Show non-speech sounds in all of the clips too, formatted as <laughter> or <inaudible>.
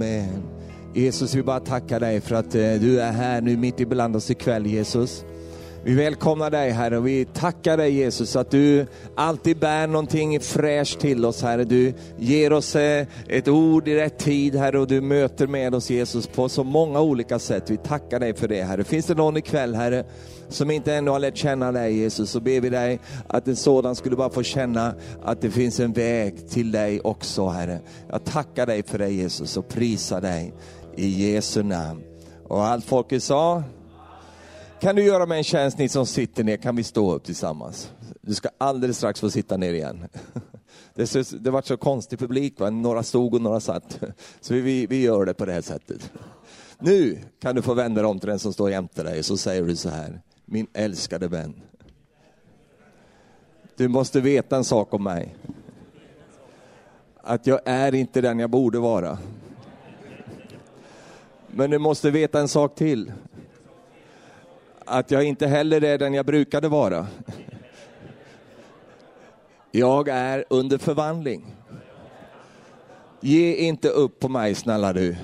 Amen. Jesus, vi bara tackar dig för att eh, du är här nu mitt ibland oss ikväll, Jesus. Vi välkomnar dig Herre och vi tackar dig Jesus att du alltid bär någonting fräscht till oss Herre. Du ger oss eh, ett ord i rätt tid Herre och du möter med oss Jesus på så många olika sätt. Vi tackar dig för det Herre. Finns det någon ikväll Herre som inte ännu har lärt känna dig Jesus så ber vi dig att en sådan skulle bara få känna att det finns en väg till dig också Herre. Jag tackar dig för det Jesus och prisar dig i Jesu namn. Och allt folket sa kan du göra mig en tjänst, ni som sitter ner, kan vi stå upp tillsammans? Du ska alldeles strax få sitta ner igen. <laughs> Det, så, det var så konstig publik, va? några stod och några satt. <laughs> Så vi, vi gör det på det här sättet. Nu kan du få vända dig om till den som står jämte dig, så säger du så här, min älskade vän. Du måste veta en sak om mig. Att jag är inte den jag borde vara. Men du måste veta en sak till att jag inte heller är den jag brukade vara. Jag är under förvandling. Ge inte upp på mig snälla du.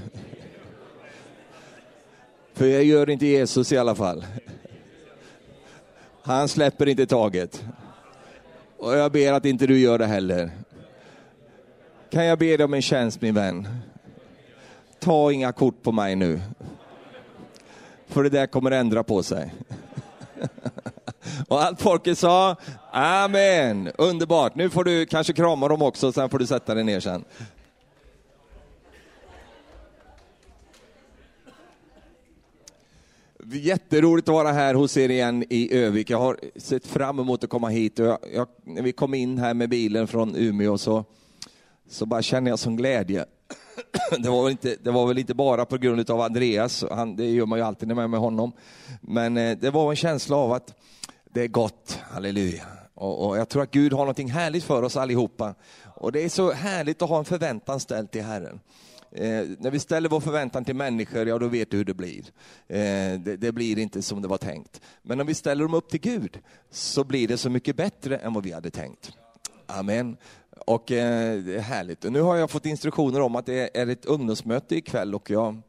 För jag gör inte Jesus i alla fall. Han släpper inte taget. Och jag ber att inte du gör det heller. Kan jag be dig om en tjänst min vän? Ta inga kort på mig nu. För det där kommer ändra på sig. <laughs> Och allt folket sa, Amen, underbart. Nu får du kanske krama dem också, sen får du sätta dig ner sen. Jätteroligt att vara här hos er igen i Övik. Jag har sett fram emot att komma hit. Jag, jag, när vi kom in här med bilen från Umeå så, så bara känner jag sån glädje. <coughs> Det var, väl inte, det var väl inte bara på grund av Andreas, han, det gör man ju alltid när man är med honom. Men eh, det var en känsla av att det är gott, halleluja. Och, och jag tror att Gud har någonting härligt för oss allihopa. Och det är så härligt att ha en förväntan ställd till Herren. Eh, när vi ställer vår förväntan till människor, ja då vet du hur det blir. Eh, det, det, blir inte som det var tänkt. Men om vi ställer dem upp till Gud, så blir det så mycket bättre än vad vi hade tänkt. Amen. Och eh, det är härligt. Och nu har jag fått instruktioner om att det är ett ungdomsmöte ikväll och jag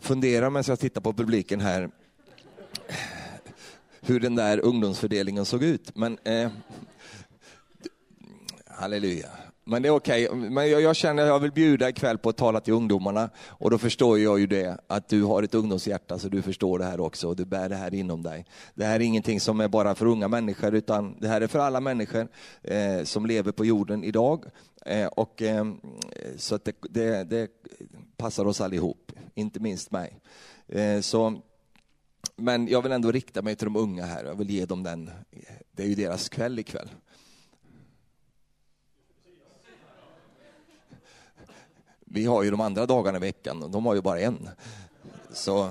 funderar medan jag tittar på publiken här hur den där ungdomsfördelningen såg ut. Men eh, halleluja. Men det är okej. Okay. Men jag, jag, känner att jag vill bjuda ikväll på att tala till ungdomarna. Och då förstår jag ju det, att du har ett ungdomshjärta så du förstår det här också. Och du bär det här inom dig. Det här är ingenting som är bara för unga människor utan det här är för alla människor eh, som lever på jorden idag. Eh, och, eh, så att det, det, det, passar oss allihop, inte minst mig. Eh, så, men jag vill ändå rikta mig till de unga här. Jag vill ge dem den, det är ju deras kväll ikväll. Vi har ju de andra dagarna i veckan och de har ju bara en. Så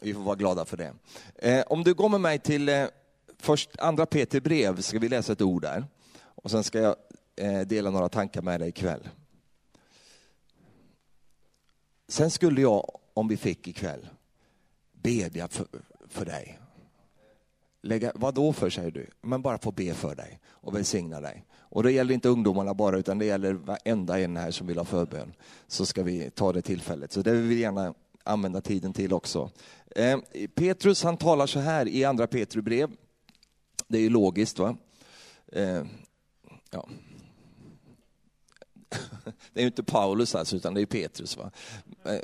vi får vara glada för det. Eh, om du går med mig till eh, först andra Peter brev, ska vi läsa ett ord där. Och sen ska jag eh, dela några tankar med dig ikväll. Sen skulle jag, om vi fick ikväll, bedja för, för dig. Lägga, vad då för, säger du? Men bara få be för dig och välsigna dig. Och det gäller inte ungdomarna bara, utan det gäller varenda en här som vill ha förbön. Så ska vi ta det tillfället. Så det vill vi gärna använda tiden till också. Eh, Petrus han talar så här i andra Petrusbrev. Det är ju logiskt va? Eh, ja. <laughs> Det är ju inte Paulus alltså, utan det är Petrus. Va? Eh,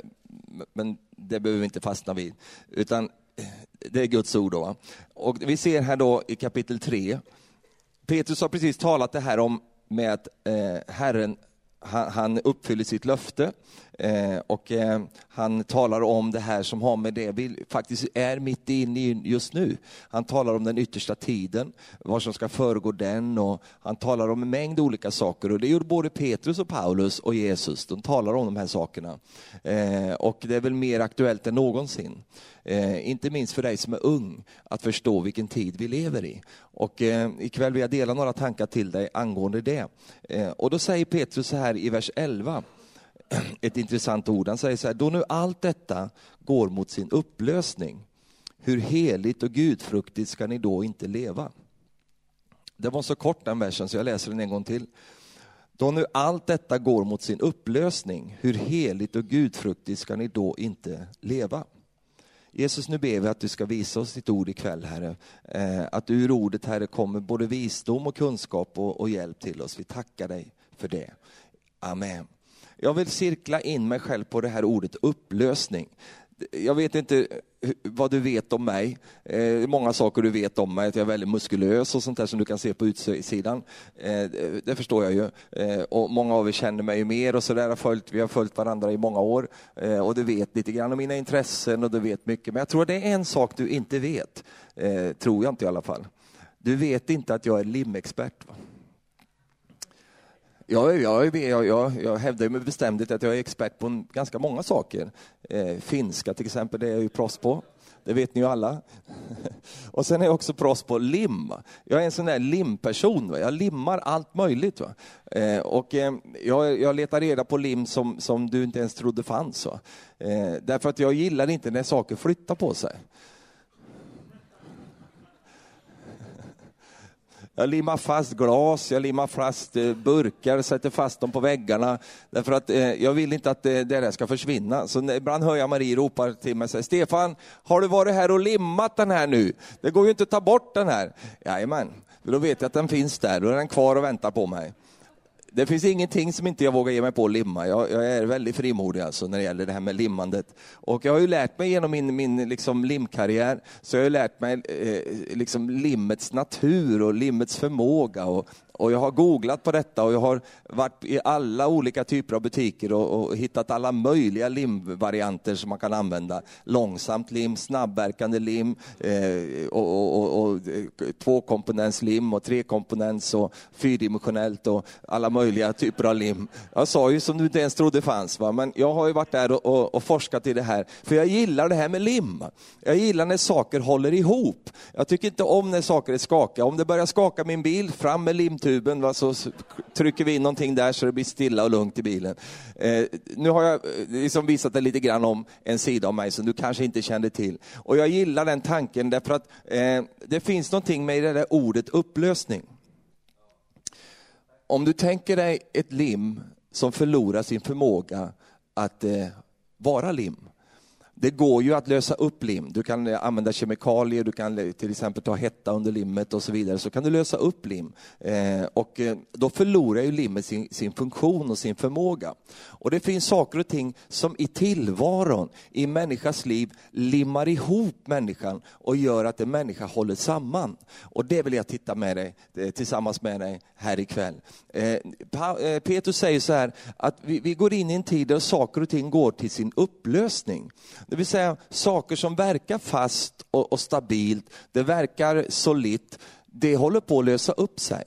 men det behöver vi inte fastna vid. Utan det är Guds ord. Då, Och vi ser här då i kapitel 3, Petrus har precis talat det här om med att eh, Herren han, han uppfyller sitt löfte Eh, och eh, han talar om det här som har med det vi faktiskt är mitt inne i just nu. Han talar om den yttersta tiden, vad som ska föregå den och han talar om en mängd olika saker och det gjorde både Petrus och Paulus och Jesus. De talar om de här sakerna. Eh, och det är väl mer aktuellt än någonsin. Eh, inte minst för dig som är ung, att förstå vilken tid vi lever i. Och eh, ikväll vill jag dela några tankar till dig angående det. Eh, och då säger Petrus så här i vers 11, <clears throat> ett intressant ord. Han säger så här, då nu allt detta går mot sin upplösning, hur heligt och gudfruktigt ska ni då inte leva? Det var så kort den versen så jag läser den en gång till. Då nu allt detta går mot sin upplösning, hur heligt och gudfruktigt ska ni då inte leva? Jesus, nu ber vi att du ska visa oss ditt ord ikväll, Herre. Eh, att att ur ordet, Herre, kommer både visdom och kunskap och, och hjälp till oss. Vi tackar dig för det. Amen. Jag vill cirkla in mig själv på det här ordet upplösning. Jag vet inte vad du vet om mig. Eh, många saker du vet om mig, att jag är väldigt muskulös och sånt där som du kan se på utsidan. Eh, det förstår jag ju. Eh, och många av er känner mig mer och så där har följt, vi har följt varandra i många år. Eh, och du vet lite grann om mina intressen och du vet mycket. Men jag tror att det är en sak du inte vet. Eh, tror jag inte i alla fall. Du vet inte att jag är limexpert. Va? Jag, jag, jag, jag, hävdar med bestämdhet att jag är expert på ganska många saker. Eh, finska till exempel, det är jag ju proffs på. Det vet ni ju alla. <laughs> Och sen är jag också proffs på lim. Jag är en sån där limperson. Va? Jag limmar allt möjligt. Va? Eh, och eh, jag, jag letar reda på lim som, som du inte ens trodde fanns. Va? Eh, därför att jag gillar inte när saker flyttar på sig. Jag limmar fast glas, jag limmar fast eh, burkar, sätter fast dem på väggarna. Därför att eh, jag vill inte att det, det där ska försvinna. Så ibland hör jag Marie ropa till mig, och säger, Stefan, har du varit här och limmat den här nu? Det går ju inte att ta bort den här. Jajamän, då vet jag att den finns där, då är den kvar och väntar på mig det finns ingenting som inte jag vågar ge mig på att limma. Jag, jag, är väldigt frimodig alltså när det gäller det här med limmandet. Och jag har ju lärt mig genom min, min liksom limkarriär, så jag har lärt mig eh, liksom limmets natur och limmets förmåga och och jag har googlat på detta och jag har varit i alla olika typer av butiker och, och hittat alla möjliga limvarianter som man kan använda. Långsamt lim, snabbverkande lim, eh, och, och, och, eh, tvåkomponentslim och trekomponents och fyrdimensionellt och alla möjliga typer av lim. Jag sa ju som du inte ens trodde fanns, va? men jag har ju varit där och, och, och forskat i det här, för jag gillar det här med lim. Jag gillar när saker håller ihop. Jag tycker inte om när saker är skakiga. Om det börjar skaka min bil, fram med lim tuben, va, så trycker vi in någonting där så det blir stilla och lugnt i bilen. Eh, nu har jag eh, liksom visat dig lite grann om en sida av mig som du kanske inte kände till. Och jag gillar den tanken därför att eh, det finns någonting med det där ordet upplösning. Om du tänker dig ett lim som förlorar sin förmåga att eh, vara lim, det går ju att lösa upp lim. Du kan eh, använda kemikalier, du kan eh, till exempel ta hetta under limmet och så vidare. Så kan du lösa upp lim. Eh, och eh, då förlorar ju limmet sin, sin, funktion och sin förmåga. Och det finns saker och ting som i tillvaron, i människas liv, limmar ihop människan och gör att en människa håller samman. Och det vill jag titta med dig, tillsammans med dig här ikväll. Eh, Petrus säger så här, att vi, vi går in i en tid där saker och ting går till sin upplösning. Det vill säga saker som verkar fast och, och stabilt, det verkar solitt, det håller på att lösa upp sig.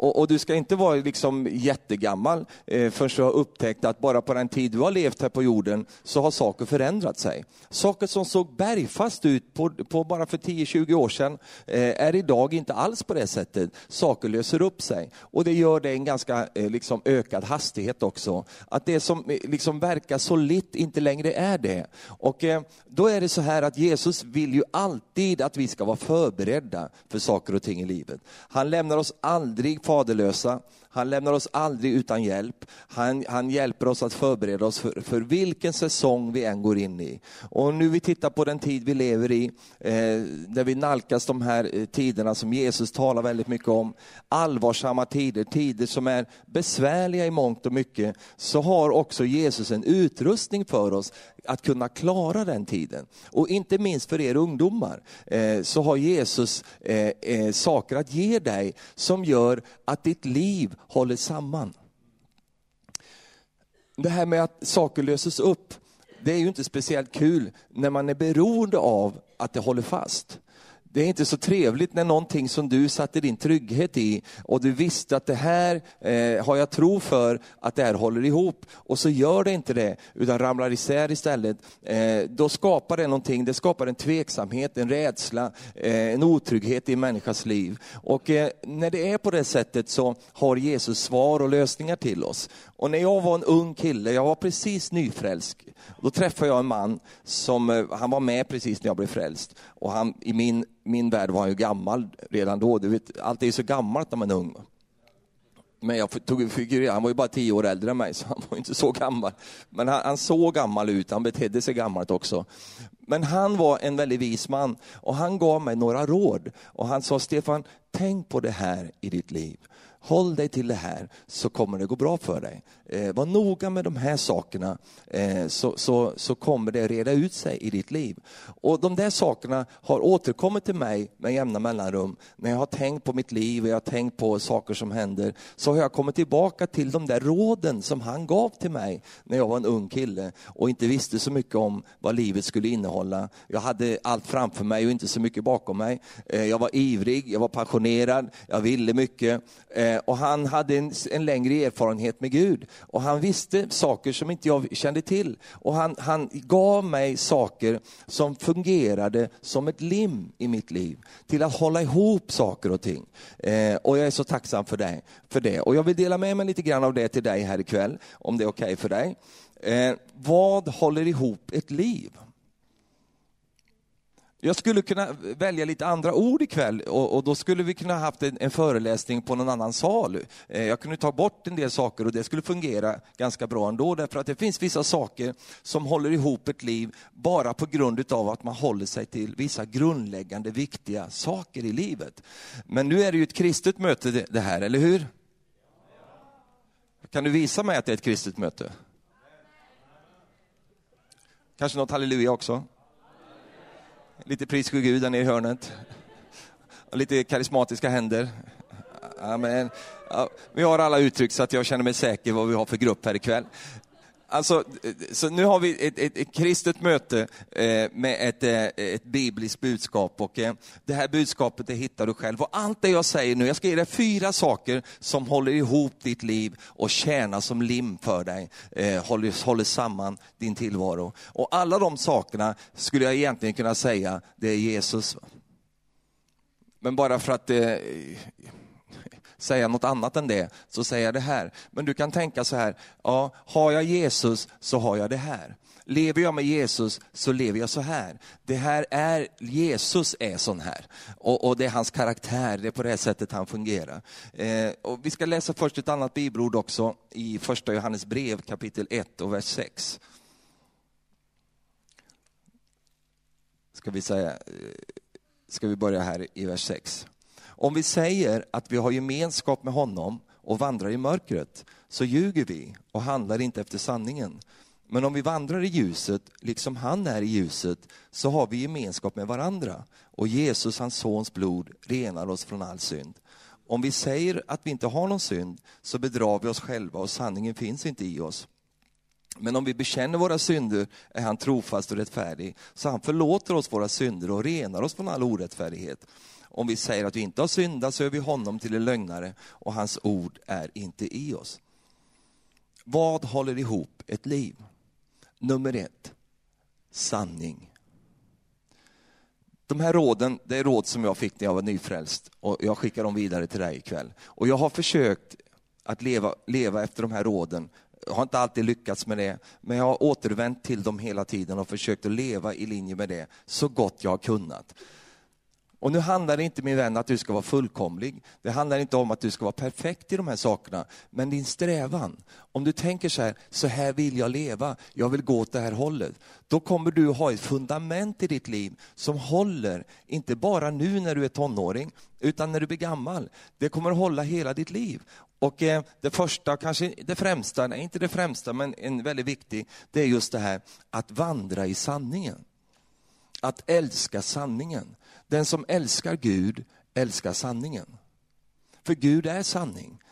Och, och, du ska inte vara liksom jättegammal eh, förrän du har upptäckt att bara på den tid du har levt här på jorden så har saker förändrat sig. Saker som såg bergfast ut på, på bara för 10-20 år sedan eh, är idag inte alls på det sättet. Saker löser upp sig och det gör det en ganska eh, liksom ökad hastighet också. Att det som eh, liksom verkar solitt inte längre är det. Och eh, då är det så här att Jesus vill ju alltid att vi ska vara förberedda för saker och ting i livet. Han lämnar oss aldrig faderlösa. Han lämnar oss aldrig utan hjälp. Han, han hjälper oss att förbereda oss för, för, vilken säsong vi än går in i. Och nu vi tittar på den tid vi lever i, eh, där vi nalkas de här eh, tiderna som Jesus talar väldigt mycket om. Allvarsamma tider, tider som är besvärliga i mångt och mycket, så har också Jesus en utrustning för oss att kunna klara den tiden. Och inte minst för er ungdomar eh, så har Jesus eh, eh, saker att ge dig som gör att ditt liv håller samman. det här med att saker löses upp, det är ju inte speciellt kul när man är beroende av att det håller fast. Det är inte så trevligt när någonting som du satte din trygghet i och du visste att det här eh, har jag tro för att det här håller ihop och så gör det inte det utan ramlar isär istället. Eh, då skapar det någonting, det skapar en tveksamhet, en rädsla, eh, en otrygghet i en människas liv. Och eh, när det är på det sättet så har Jesus svar och lösningar till oss. Och när jag var en ung kille, jag var precis nyfrälst, då träffade jag en man som, eh, han var med precis när jag blev frälst. Och han, i min, min värld var han ju gammal redan då. Du vet, allt är ju så gammalt när man är ung. Men jag tog figurer, han var ju bara tio år äldre än mig, <laughs> så han var inte så gammal. Men han, han såg gammal ut, han betedde sig gammalt också. Men han var en väldigt vis man och han gav mig några råd. Och han sa, Stefan, tänk på det här i ditt liv. Håll dig till det här så kommer det gå bra för dig. Eh, var noga med de här sakerna eh, så, så, så kommer det reda ut sig i ditt liv. Och de där sakerna har återkommit till mig med jämna mellanrum. När jag har tänkt på mitt liv och jag har tänkt på saker som händer så har jag kommit tillbaka till de där råden som han gav till mig när jag var en ung kille och inte visste så mycket om vad livet skulle innehålla. Jag hade allt framför mig och inte så mycket bakom mig. Eh, jag var ivrig, jag var passionerad, jag ville mycket eh, Eh, och han hade en, en längre erfarenhet med Gud och han visste saker som inte jag kände till. Och han, han gav mig saker som fungerade som ett lim i mitt liv, till att hålla ihop saker och ting. Eh, och jag är så tacksam för det, för det. Och jag vill dela med mig lite grann av det till dig här ikväll, om det är okej okay för dig. Eh, vad håller ihop ett liv? Jag skulle kunna välja lite andra ord ikväll och, och då skulle vi kunna haft en, en, föreläsning på någon annan sal. Eh, jag kunde ta bort en del saker och det skulle fungera ganska bra ändå därför att det finns vissa saker som håller ihop ett liv bara på grund av att man håller sig till vissa grundläggande viktiga saker i livet. Men nu är det ju ett kristet möte det här, eller hur? Kan du visa mig att det är ett kristet möte? Kanske något halleluja också? Lite pris för Gud där nere i hörnet. Och lite karismatiska händer. Amen. Ja, vi har alla uttryck så att jag känner mig säker vad vi har för grupp här ikväll. Alltså, eh, så nu har vi ett, ett, ett kristet möte eh, med ett, eh, ett bibliskt budskap och eh, det här budskapet det hittar du själv. Och allt det jag säger nu, jag ska ge dig fyra saker som håller ihop ditt liv och tjänar som lim för dig, eh, håller, håller samman din tillvaro. Och alla de sakerna skulle jag egentligen kunna säga, det är Jesus. Men bara för att eh, säga något annat än det, så säger jag det här. Men du kan tänka så här, ja, har jag Jesus så har jag det här. Lever jag med Jesus så lever jag så här. Det här är, Jesus är sån här. Och, och det är hans karaktär, det är på det sättet han fungerar. Eh, och vi ska läsa först ett annat bibelord också i första Johannes brev kapitel 1 och vers 6. Ska vi säga, eh, ska vi börja här i vers 6. Om vi säger att vi har gemenskap med honom och vandrar i mörkret, så ljuger vi och handlar inte efter sanningen. Men om vi vandrar i ljuset, liksom han är i ljuset, så har vi gemenskap med varandra. Och Jesus, hans sons blod, renar oss från all synd. Om vi säger att vi inte har någon synd, så bedrar vi oss själva och sanningen finns inte i oss. Men om vi bekänner våra synder är han trofast och rättfärdig, så han förlåter oss våra synder och renar oss från all orättfärdighet. Om vi säger att vi inte har syndat så är vi honom till en lögnare och hans ord är inte i oss. Vad håller ihop ett liv? Nummer ett, sanning. De här råden, det är råd som jag fick när jag var nyfrälst och jag skickar dem vidare till dig ikväll. Och jag har försökt att leva, leva efter de här råden jag har inte alltid lyckats med det, men jag har återvänt till dem hela tiden och försökt att leva i linje med det så gott jag har kunnat. Och nu handlar det inte min vän att du ska vara fullkomlig. Det handlar inte om att du ska vara perfekt i de här sakerna. Men din strävan, om du tänker så här, så här vill jag leva, jag vill gå åt det här hållet. Då kommer du ha ett fundament i ditt liv som håller, inte bara nu när du är tonåring, utan när du blir gammal. Det kommer hålla hela ditt liv. Och eh, det första, kanske det främsta, nej inte det främsta, men en väldigt viktig, det är just det här att vandra i sanningen. Att älska sanningen. Den som älskar Gud älskar sanningen. För Gud är sanning.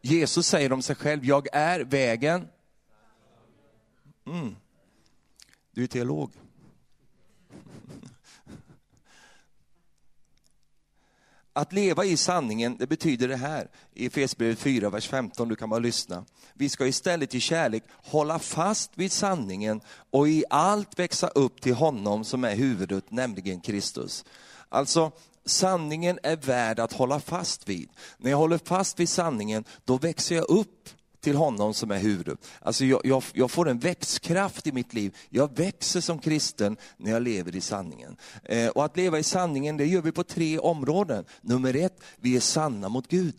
Jesus säger om sig själv, jag är vägen. Mm. Du är teolog. Att leva i sanningen, det betyder det här i Efesierbrevet 4, vers 15, du kan bara lyssna. Vi ska istället i kärlek hålla fast vid sanningen och i allt växa upp till honom som är huvudet, nämligen Kristus. Alltså, sanningen är värd att hålla fast vid. När jag håller fast vid sanningen, då växer jag upp till honom som är huvudet. Alltså jag, jag, jag, får en växtkraft i mitt liv. Jag växer som kristen när jag lever i sanningen. Eh, och att leva i sanningen, det gör vi på tre områden. Nummer ett, vi är sanna mot Gud.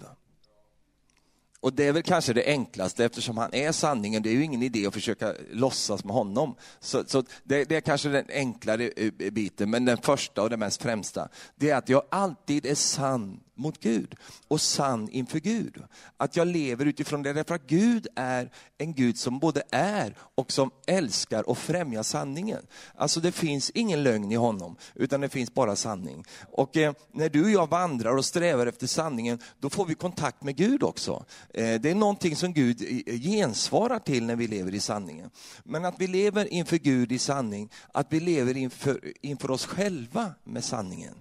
Och det är väl kanske det enklaste eftersom han är sanningen. Det är ju ingen idé att försöka låtsas med honom. Så, så det, det, är kanske den enklare eh, biten, men den första och den mest främsta, det är att jag alltid är sann mot Gud och sann inför Gud. Att jag lever utifrån det därför att Gud är en Gud som både är och som älskar och främjar sanningen. Alltså det finns ingen lögn i honom, utan det finns bara sanning. Och eh, när du och jag vandrar och strävar efter sanningen, då får vi kontakt med Gud också. Eh, det är någonting som Gud eh, gensvarar till när vi lever i sanningen. Men att vi lever inför Gud i sanning, att vi lever inför, inför oss själva med sanningen.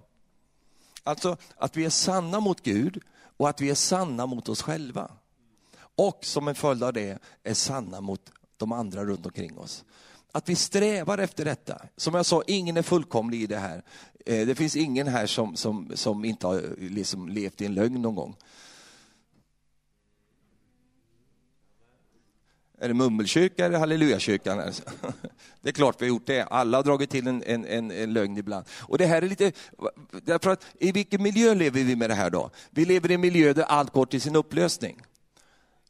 Alltså att vi är sanna mot Gud och att vi är sanna mot oss själva. Och som en följd av det är sanna mot de andra runt omkring oss. Att vi strävar efter detta. Som jag sa, ingen är fullkomlig i det här. Eh, det finns ingen här som, som, som inte har eh, liksom levt i en lögn någon gång. Är det mummelkyrka eller hallelujakyrkan? <laughs> Det är klart vi har gjort det. Alla har dragit till en, en, en, en lögn ibland. Och det här är lite, därför att i vilken miljö lever vi med det här då? Vi lever i en miljö där allt går till sin upplösning.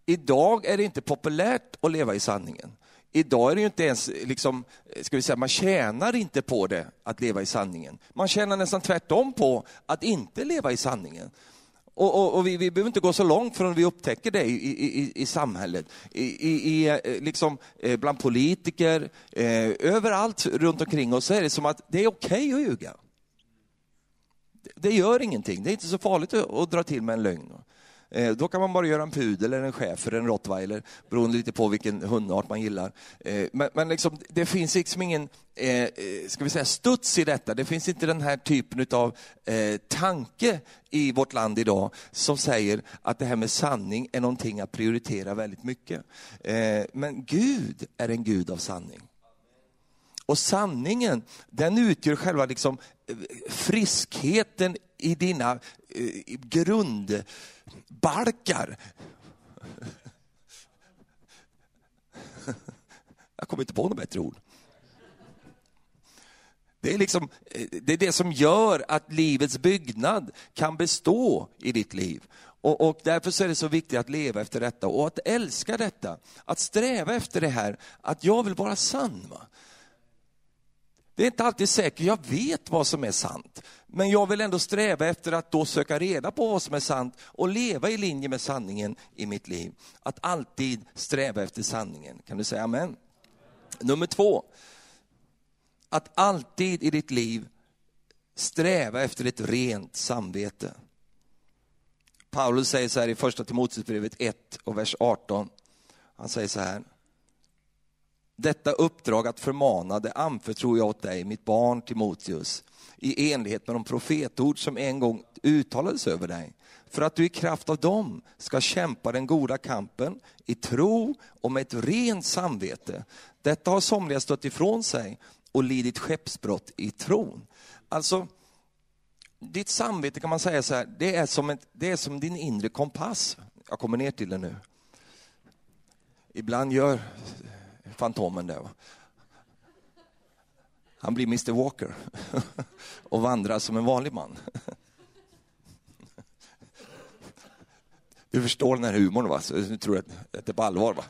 Idag är det inte populärt att leva i sanningen. Idag är det ju inte ens, liksom, ska vi säga, man tjänar inte på det, att leva i sanningen. Man tjänar nästan tvärtom på att inte leva i sanningen. Och, och, och vi, vi, behöver inte gå så långt förrän vi upptäcker det i, i, i samhället. I, i, eh, liksom, eh, bland politiker, eh, överallt runt omkring oss är det som att det är okej okay att ljuga. Det gör ingenting, det är inte så farligt att, att dra till med en lögn. Eh, då kan man bara göra en pudel eller en schäfer en rottweiler, beroende lite på vilken hundart man gillar. Eh, men, men liksom, det finns liksom ingen eh, eh ska vi säga, studs i detta. Det finns inte den här typen av eh, tanke i vårt land idag som säger att det här med sanning är någonting att prioritera väldigt mycket. Eh, men Gud är en Gud av sanning. Och sanningen, den utgör själva liksom eh, friskheten i dina eh, grundbalkar. <laughs> Jag kommer inte på något bättre ord. Det är, liksom, eh, det är det som gör att livets byggnad kan bestå i ditt liv. Och, och, Därför är det så viktigt att leva efter detta och att älska detta. Att sträva efter det här, att jag vill vara sann. Va? Det är inte alltid säkert jag vet vad som är sant. Men jag vill ändå sträva efter att då söka reda på vad som är sant och leva i linje med sanningen i mitt liv. Att alltid sträva efter sanningen. Kan du säga amen? Nummer två. Att alltid i ditt liv sträva efter ett rent samvete. Paulus säger så här i första Timoteusbrevet 1 och vers 18. Han säger så här. Detta uppdrag att förmana, det anförtror jag åt dig, mitt barn Timoteus, i enlighet med de profetord som en gång uttalades över dig, för att du i kraft av dem ska kämpa den goda kampen i tro och med ett rent samvete. Detta har somliga stött ifrån sig och lidit skeppsbrott i tron. Alltså, ditt samvete kan man säga så här, det är som, ett, det är som din inre kompass. Jag kommer ner till det nu. Ibland gör Fantomen där. Han blir Mr Walker <laughs> och vandrar som en vanlig man. Du förstår den här humorn va? Så du tror att det är på allvar va?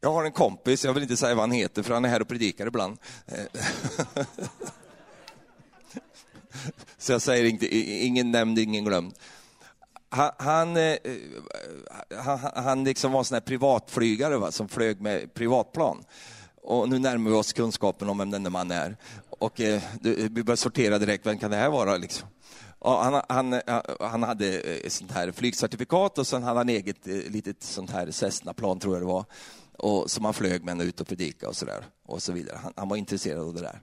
Jag har en kompis, jag vill inte säga vad han heter för han är här och predikar ibland. <laughs> Så jag säger inte, ingen nämnd, ingen glömd han, eh, han, han, han liksom var en sån här privatflygare va, som flög med privatplan. Och nu närmar vi oss kunskapen om vem denne man är. Och eh, vi börjar sortera direkt, vem kan det här vara? Liksom. Han, han, eh, han, hade ett sånt här flygcertifikat och sen hade han eget litet sånt här Cessna-plan, tror jag det var, och, som han flög med ut och predika och så där. Och så vidare. Han, han, var intresserad av det där.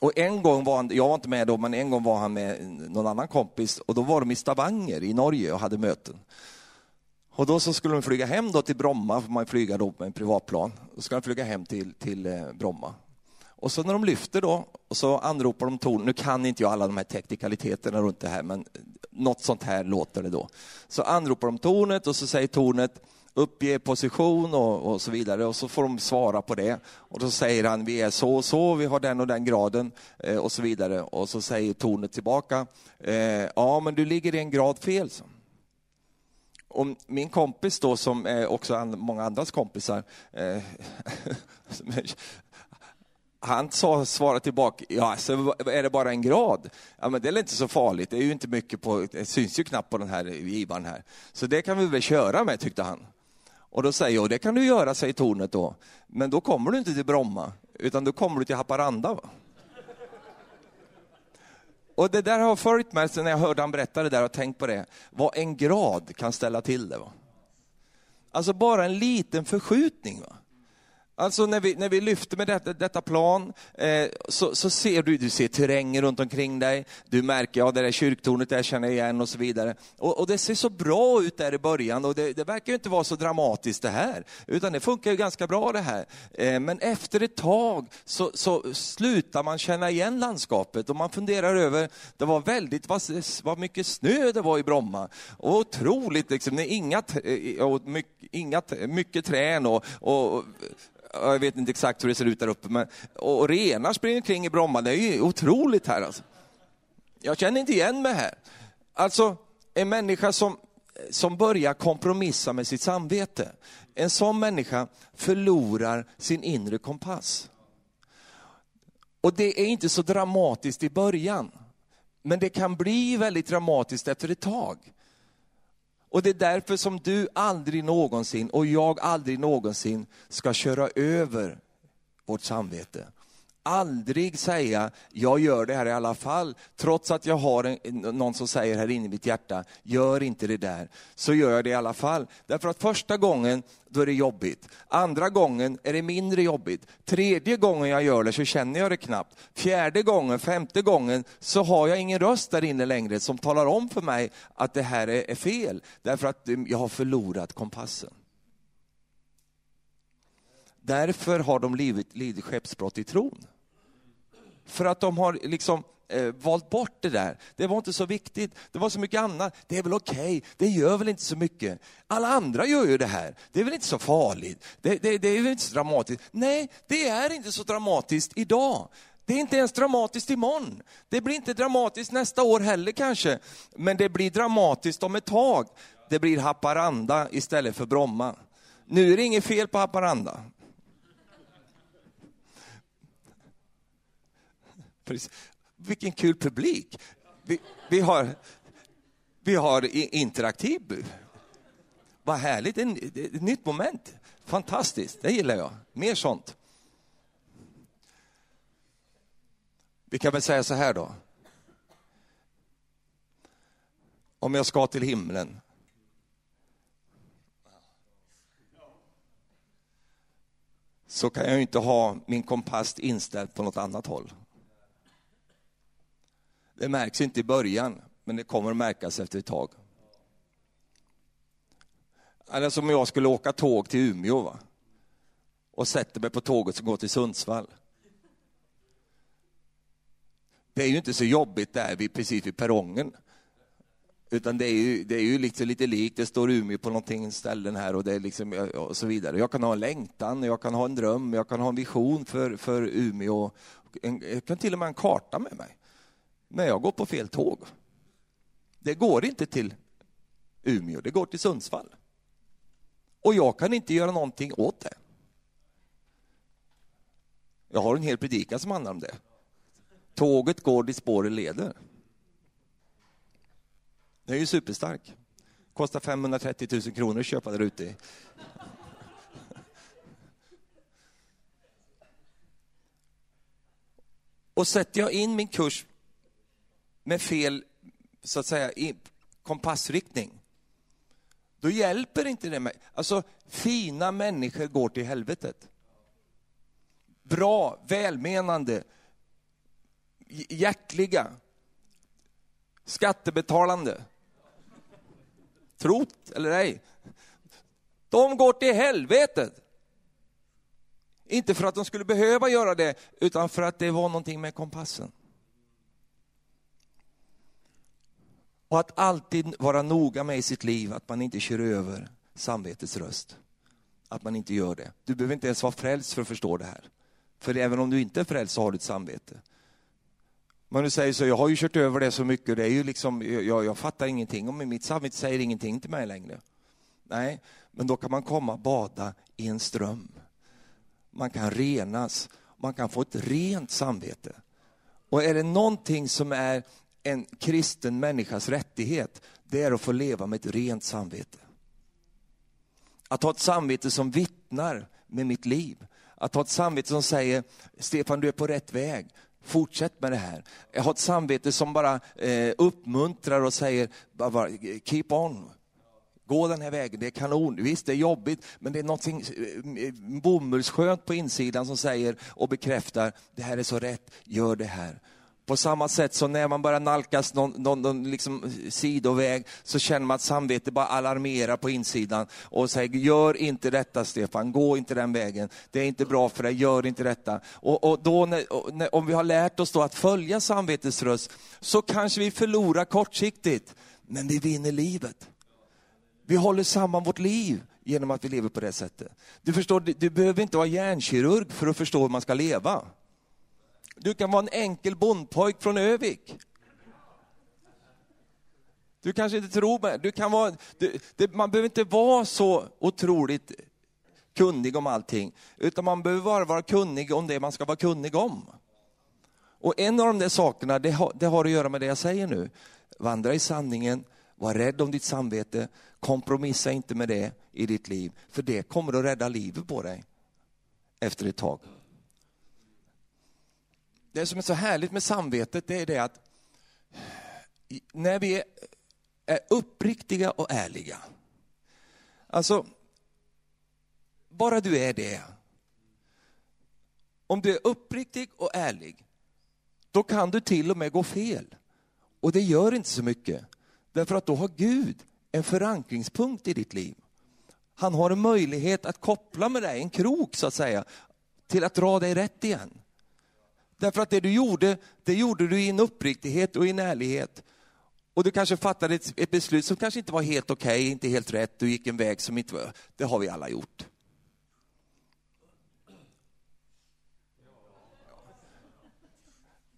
Och en gång var han, jag var inte med då, men en gång var han med någon annan kompis och då var de i Stavanger i Norge och hade möten. Och då så skulle de flyga hem då till Bromma, för man flyga då med en privatplan. Då ska de flyga hem till, till eh, Bromma. Och så när de lyfter då, och så anropar de tornet. Nu kan inte jag alla de här teknikaliteterna runt det här, men något sånt här låter det då. Så anropar de tornet och så säger tornet uppge position och, och, så vidare och så får de svara på det. Och då säger han, vi är så och så, vi har den och den graden eh, och så vidare. Och så säger tornet tillbaka, eh, ja men du ligger en grad fel. Så. Och min kompis då, som är också många andras kompisar, eh, <laughs> han sa, svarade tillbaka, ja, så är det bara en grad? Ja, men det är inte så farligt, det är ju inte mycket på, det syns ju knappt på den här givaren här. Så det kan vi väl köra med, tyckte han. Och då säger jag, det kan du göra, säger tornet då. Men då kommer du inte till Bromma, utan då kommer du till Haparanda. Va? Och det där har följt mig sen jag hörde han berätta det där och tänkt på det, vad en grad kan ställa till det. Va? Alltså bara en liten förskjutning. Va? Alltså när vi, när vi lyfter med detta, detta plan eh, så, så, ser du, du ser terrängen runt omkring dig, du märker, ja det där kyrktornet där känner jag igen och så vidare. Och, och det ser så bra ut där i början och det, det verkar inte vara så dramatiskt det här, utan det funkar ju ganska bra det här. Eh, men efter ett tag så, så slutar man känna igen landskapet och man funderar över, det var väldigt, vad, vad mycket snö det var i Bromma. Och otroligt liksom, inga, eh, och mycket, inga, mycket trän och, och jag vet inte exakt hur det ser ut där uppe, men, och renar springer omkring i Bromma, det är ju otroligt här alltså. Jag känner inte igen mig här. Alltså, en människa som, som börjar kompromissa med sitt samvete, en sån människa förlorar sin inre kompass. Och det är inte så dramatiskt i början, men det kan bli väldigt dramatiskt efter ett tag. Och det är därför som du aldrig någonsin, och jag aldrig någonsin, ska köra över vårt samvete aldrig säga, jag gör det här i alla fall, trots att jag har en, någon som säger här inne i mitt hjärta, gör inte det där, så gör jag det i alla fall. Därför att första gången, då är det jobbigt. Andra gången är det mindre jobbigt. Tredje gången jag gör det så känner jag det knappt. Fjärde gången, femte gången, så har jag ingen röst där inne längre som talar om för mig att det här är, är fel, därför att eh, jag har förlorat kompassen. Därför har de lidit, lidit skeppsbrott i tron. För att de har liksom eh, valt bort det där. Det var inte så viktigt. Det var så mycket annat. Det är väl okej, okay. det gör väl inte så mycket. Alla andra gör ju det här. Det är väl inte så farligt. Det, det, det är väl inte så dramatiskt. Nej, det är inte så dramatiskt idag. Det är inte ens dramatiskt imorgon. Det blir inte dramatiskt nästa år heller kanske. Men det blir dramatiskt om ett tag. Det blir Haparanda istället för Bromma. Nu är det inget fel på Haparanda. Vilken kul publik. Vi, vi har, vi har interaktiv. Vad härligt, ett nytt moment. Fantastiskt, det gillar jag. Mer sånt. Vi kan väl säga så här då. Om jag ska till himlen. Så kan jag ju inte ha min kompass inställd på något annat håll. Det märks inte i början, men det kommer att märkas efter ett tag. Eller som om jag skulle åka tåg till Umeå va? och sätter mig på tåget som går till Sundsvall. Det är ju inte så jobbigt där vid, precis vid perrongen. Utan det är ju, det är ju liksom lite likt, det står Umeå på någonting ställen här och, det är liksom, och så vidare. Jag kan ha en längtan, jag kan ha en dröm, jag kan ha en vision för, för Umeå. Jag kan till och med ha en karta med mig. Men jag går på fel tåg. Det går inte till Umeå, det går till Sundsvall. Och jag kan inte göra någonting åt det. Jag har en hel predikan som handlar om det. Tåget går dit spåren leder. Det är ju superstark. Kostar 530 000 kronor att köpa där ute. Och sätter jag in min kurs med fel, så att säga, kompassriktning, då hjälper inte det mig. Alltså, fina människor går till helvetet. Bra, välmenande, hjärtliga, skattebetalande. Trot eller ej. De går till helvetet. Inte för att de skulle behöva göra det, utan för att det var någonting med kompassen. Och att alltid vara noga med i sitt liv att man inte kör över samvetets röst. Att man inte gör det. Du behöver inte ens vara frälst för att förstå det här. För även om du inte är frälst så har du ett samvete. Men du säger så, jag har ju kört över det så mycket, det är ju liksom, jag, jag fattar ingenting om mitt samvete säger ingenting till mig längre. Nej, men då kan man komma och bada i en ström. Man kan renas, man kan få ett rent samvete. Och är det någonting som är en kristen människas rättighet, det är att få leva med ett rent samvete. Att ha ett samvete som vittnar med mitt liv. Att ha ett samvete som säger, Stefan du är på rätt väg, fortsätt med det här. Jag har ett samvete som bara eh, uppmuntrar och säger, bara, keep on, gå den här vägen, det är kanon. Visst, det är jobbigt, men det är något eh, bomullsskönt på insidan som säger och bekräftar, det här är så rätt, gör det här. På samma sätt som när man börjar nalkas någon, någon, någon liksom sidoväg så känner man att samvetet bara alarmerar på insidan och säger gör inte detta Stefan, gå inte den vägen, det är inte bra för dig, gör inte detta. Och, och då när, när, om vi har lärt oss då att följa samvetets röst så kanske vi förlorar kortsiktigt, men vi vinner livet. Vi håller samman vårt liv genom att vi lever på det sättet. Du förstår, du, du behöver inte vara hjärnkirurg för att förstå hur man ska leva. Du kan vara en enkel bondpojk från Övik. Du kanske inte tror mig. Du kan vara, du, det, man behöver inte vara så otroligt kunnig om allting, utan man behöver bara vara kunnig om det man ska vara kunnig om. Och en av de där sakerna, det har, det har att göra med det jag säger nu. Vandra i sanningen, var rädd om ditt samvete, kompromissa inte med det i ditt liv, för det kommer att rädda livet på dig efter ett tag det som är så härligt med samvetet, det är det att när vi är uppriktiga och ärliga, alltså, bara du är det, om du är uppriktig och ärlig, då kan du till och med gå fel. Och det gör inte så mycket, därför att då har Gud en förankringspunkt i ditt liv. Han har en möjlighet att koppla med dig, en krok så att säga, till att dra dig rätt igen. Därför att det du gjorde, det gjorde du i en uppriktighet och i en ärlighet. Och du kanske fattade ett, ett beslut som kanske inte var helt okej, okay, inte helt rätt, du gick en väg som inte var... Det har vi alla gjort.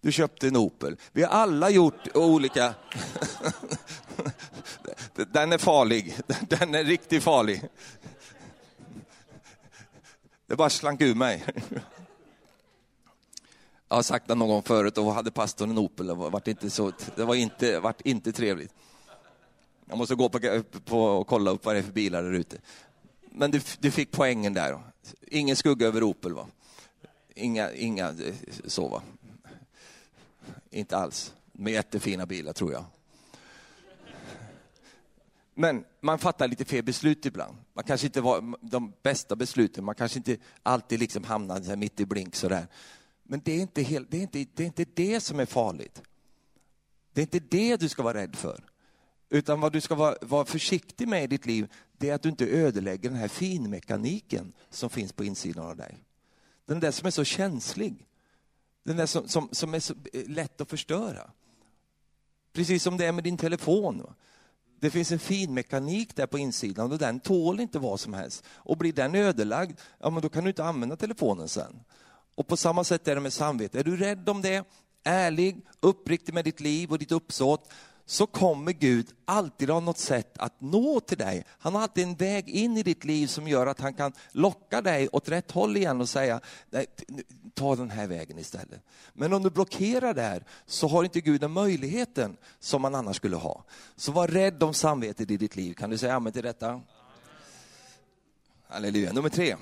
Du köpte en Opel. Vi har alla gjort olika... <laughs> Den är farlig. Den är riktigt farlig. Det bara slank ur mig. Jag har sagt det någon gång förut, och hade pastorn en Opel, det var inte, så, det var inte, var inte trevligt. Jag måste gå på, på och kolla upp vad det är för bilar där ute. Men du, du fick poängen där. Ingen skugga över Opel va? Inga, inga eh, så va? Inte alls. Med jättefina bilar tror jag. Men man fattar lite fel beslut ibland. Man kanske inte var de bästa besluten, man kanske inte alltid liksom hamnar mitt i blink sådär. Men det är, inte helt, det, är inte, det är inte det som är farligt. Det är inte det du ska vara rädd för. Utan vad du ska vara, vara försiktig med i ditt liv, det är att du inte ödelägger den här finmekaniken som finns på insidan av dig. Den där som är så känslig. Den där som, som, som är så eh, lätt att förstöra. Precis som det är med din telefon. Det finns en finmekanik där på insidan och den tål inte vad som helst. Och blir den ödelagd, ja men då kan du inte använda telefonen sen. Och på samma sätt är det med samvete. Är du rädd om det, ärlig, uppriktig med ditt liv och ditt uppsåt, så kommer Gud alltid ha något sätt att nå till dig. Han har alltid en väg in i ditt liv som gör att han kan locka dig åt rätt håll igen och säga, nej, ta den här vägen istället. Men om du blockerar där så har inte Gud den möjligheten som man annars skulle ha. Så var rädd om samvetet i ditt liv. Kan du säga amen till detta? Halleluja. Nummer tre.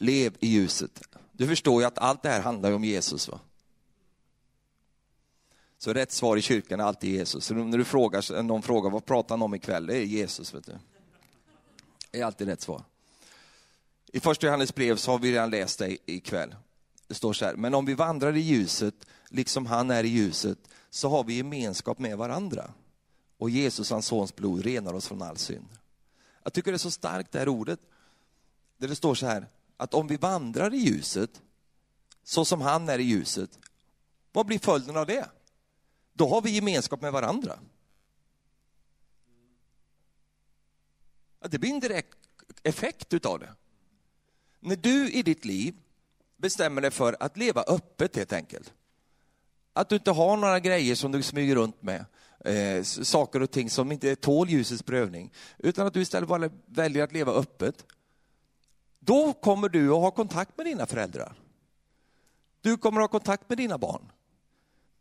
Lev i ljuset. Du förstår ju att allt det här handlar om Jesus. va? Så rätt svar i kyrkan är alltid Jesus. Så när du frågar, någon frågar vad pratar han om ikväll, det är Jesus. Vet du. Det är alltid rätt svar. I första Johannes brev så har vi redan läst det ikväll. Det står så här, men om vi vandrar i ljuset, liksom han är i ljuset, så har vi gemenskap med varandra. Och Jesus, hans sons blod, renar oss från all synd. Jag tycker det är så starkt det här ordet, där det står så här, att om vi vandrar i ljuset, så som han är i ljuset, vad blir följden av det? Då har vi gemenskap med varandra. Det blir en direkt effekt utav det. När du i ditt liv bestämmer dig för att leva öppet helt enkelt. Att du inte har några grejer som du smyger runt med, eh, saker och ting som inte tål ljusets prövning, utan att du istället bara väljer att leva öppet. Då kommer du att ha kontakt med dina föräldrar. Du kommer att ha kontakt med dina barn.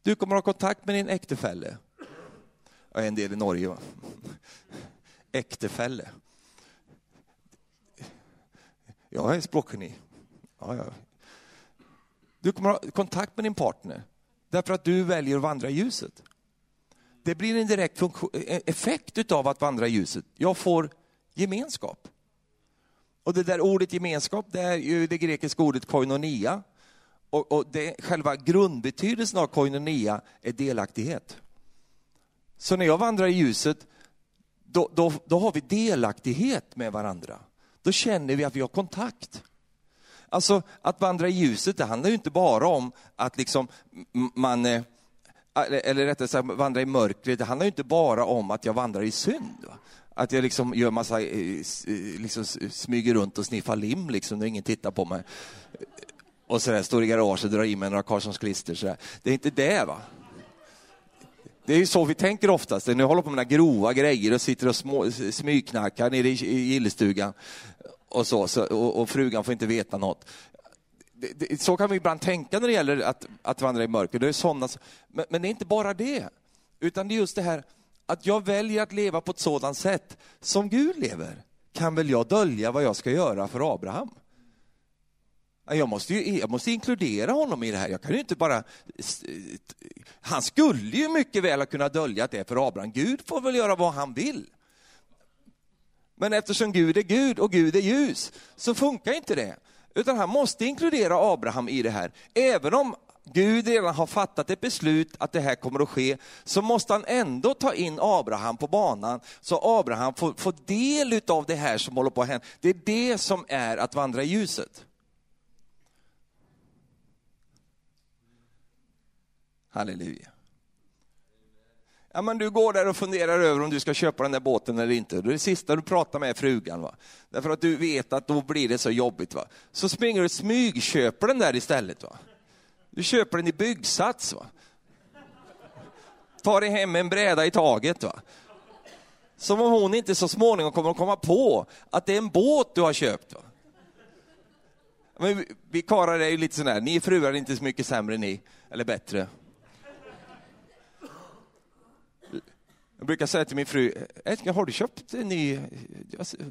Du kommer att ha kontakt med din äktefälle. Jag är en del i Norge. Va? Äktefälle. Jag är språkgeni. Ja, ja. Du kommer att ha kontakt med din partner därför att du väljer att vandra i ljuset. Det blir en direkt e- effekt av att vandra i ljuset. Jag får gemenskap. Och det där ordet gemenskap, det är ju det grekiska ordet koinonia. Och, och det, själva grundbetydelsen av koinonia är delaktighet. Så när jag vandrar i ljuset, då, då, då har vi delaktighet med varandra. Då känner vi att vi har kontakt. Alltså att vandra i ljuset, det handlar ju inte bara om att liksom man, eh, eller rättare sagt vandra i mörkret, det handlar ju inte bara om att jag vandrar i synd. Va? Att jag liksom gör massa, eh, eh, liksom eh, smyger runt och sniffar lim liksom när ingen tittar på mig. Och sådär, står i garaget och drar i mig några Carlssons klister. Sådär. Det är inte det va. Det är ju så vi tänker oftast, när jag håller på med grova grejer och sitter och små, smygknackar nere i, i gillestugan och, så, så och, och, frugan får inte veta något. Det, det, så kan vi ibland tänka när det gäller att, att vandra i mörker. Det är sådana, men, men det är inte bara det, utan det är just det här att jag väljer att leva på ett sådant sätt som Gud lever. Kan väl jag dölja vad jag ska göra för Abraham? Jag måste, ju, jag måste inkludera honom i det här. Jag kan ju inte bara... Han skulle ju mycket väl ha kunnat dölja att det är för Abraham. Gud får väl göra vad han vill. Men eftersom Gud är Gud och Gud är ljus, så funkar inte det. Utan han måste inkludera Abraham i det här. Även om Gud redan har fattat ett beslut att det här kommer att ske, så måste han ändå ta in Abraham på banan, så Abraham får, får del av det här som håller på att hända. Det är det som är att vandra i ljuset. Halleluja. Ja, men du går där och funderar över om du ska köpa den där båten eller inte. Det är det sista du pratar med är frugan. Va? Därför att du vet att då blir det så jobbigt. Va? Så springer du och smygköper den där istället. Va? Du köper den i byggsats. Va? Tar dig hem en bräda i taget. Va? Som om hon inte så småningom kommer att komma på att det är en båt du har köpt. Va? Men vi karlar är ju lite sådär, ni fruar är inte så mycket sämre ni, eller bättre. Jag brukar säga till min fru, älskling har du köpt en ny,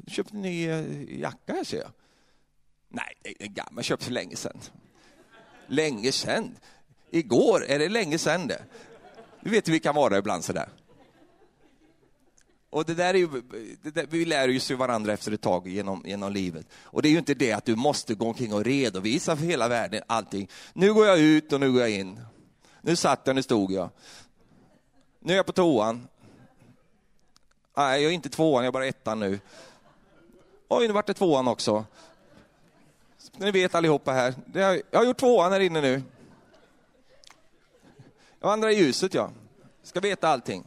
köpt en ny eh, jacka här ser jag? Nej, det är gammal, jag köpt för länge sedan. Länge sedan? Igår, är det länge sedan det? Du vet hur vi kan vara ibland sådär. Och det där är ju, det där, vi lär ju varandra efter ett tag genom, genom livet. Och det är ju inte det att du måste gå omkring och redovisa för hela världen allting. Nu går jag ut och nu går jag in. Nu satt jag, nu stod jag. Nu är jag på toan. Nej, jag är inte tvåan, jag är bara ettan nu. Oj, nu vart det tvåan också. Ni vet allihopa här. Jag har gjort tvåan här inne nu. Jag vandrar i ljuset, ja. Ska veta allting.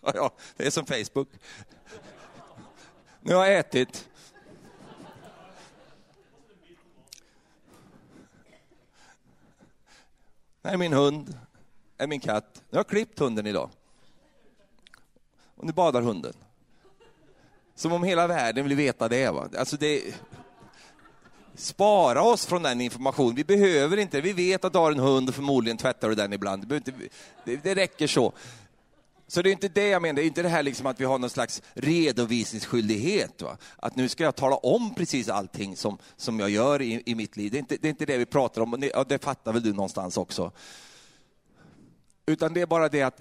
Ja, ja, det är som Facebook. Nu har jag ätit. Det är min hund är min katt. Nu har jag klippt hunden idag. Och nu badar hunden. Som om hela världen vill veta det. Va? Alltså det... Spara oss från den informationen. Vi behöver inte Vi vet att du har en hund och förmodligen tvättar du den ibland. Det, inte... det, det räcker så. Så det är inte det jag menar, det är inte det här liksom att vi har någon slags redovisningsskyldighet. Va? Att nu ska jag tala om precis allting som, som jag gör i, i mitt liv. Det är, inte, det är inte det vi pratar om, och det, och det fattar väl du någonstans också. Utan det är bara det att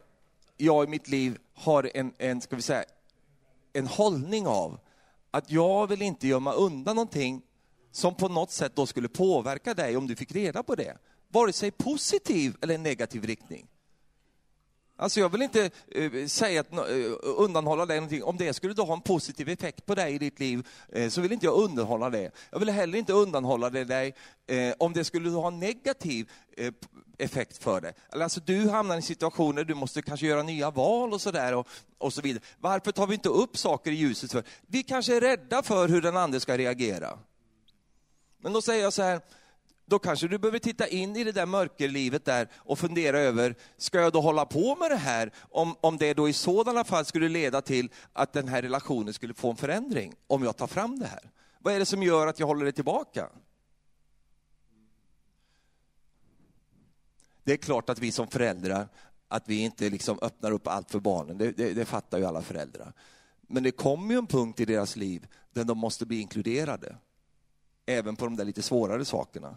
jag i mitt liv har en, en, ska vi säga, en hållning av att jag vill inte gömma undan någonting som på något sätt då skulle påverka dig om du fick reda på det. Vare sig positiv eller negativ riktning. Alltså jag vill inte eh, säga att, eh, undanhålla dig någonting. Om det skulle då ha en positiv effekt på dig i ditt liv, eh, så vill inte jag undanhålla det. Jag vill heller inte undanhålla det dig eh, om det skulle ha en negativ eh, effekt för dig. Alltså du hamnar i en situation där du måste kanske göra nya val och sådär och, och så vidare. Varför tar vi inte upp saker i ljuset? för? Vi kanske är rädda för hur den andra ska reagera. Men då säger jag så här, då kanske du behöver titta in i det där mörkerlivet där och fundera över, ska jag då hålla på med det här om, om det då i sådana fall skulle leda till att den här relationen skulle få en förändring, om jag tar fram det här? Vad är det som gör att jag håller det tillbaka? Det är klart att vi som föräldrar, att vi inte liksom öppnar upp allt för barnen, det, det, det fattar ju alla föräldrar. Men det kommer ju en punkt i deras liv där de måste bli inkluderade, även på de där lite svårare sakerna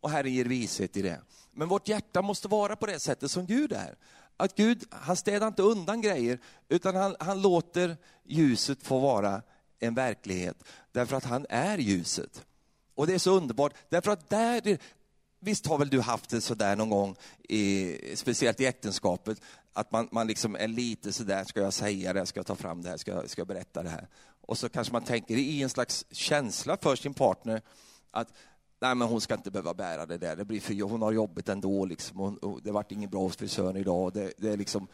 och Herren ger vishet i det. Men vårt hjärta måste vara på det sättet som Gud är. Att Gud, han städar inte undan grejer, utan han, han låter ljuset få vara en verklighet, därför att han är ljuset. Och det är så underbart, därför att där, visst har väl du haft det sådär någon gång, i, speciellt i äktenskapet, att man, man liksom är lite sådär, ska jag säga det, ska jag ta fram det här, ska jag, ska jag berätta det här? Och så kanske man tänker i en slags känsla för sin partner, att nej men hon ska inte behöva bära det där, det blir för, hon har jobbet ändå liksom, hon, det vart inget bra hos frisören idag. Det, det är liksom,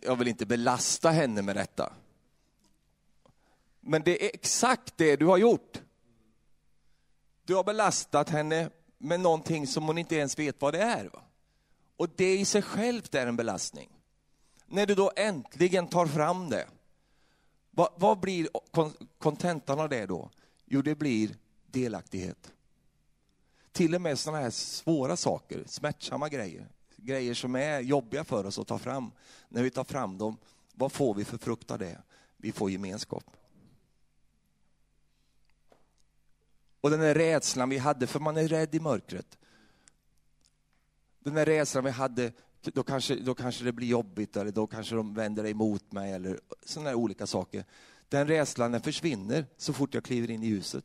jag vill inte belasta henne med detta. Men det är exakt det du har gjort. Du har belastat henne med någonting som hon inte ens vet vad det är. Va? Och det i sig självt är en belastning. När du då äntligen tar fram det, vad, vad blir kontentan av det då? Jo, det blir delaktighet. Till och med sådana här svåra saker, smärtsamma grejer, grejer som är jobbiga för oss att ta fram. När vi tar fram dem, vad får vi för frukt av det? Vi får gemenskap. Och den där rädslan vi hade, för man är rädd i mörkret. Den där rädslan vi hade, då kanske, då kanske det blir jobbigt eller då kanske de vänder emot mig eller sådana olika saker. Den rädslan den försvinner så fort jag kliver in i ljuset.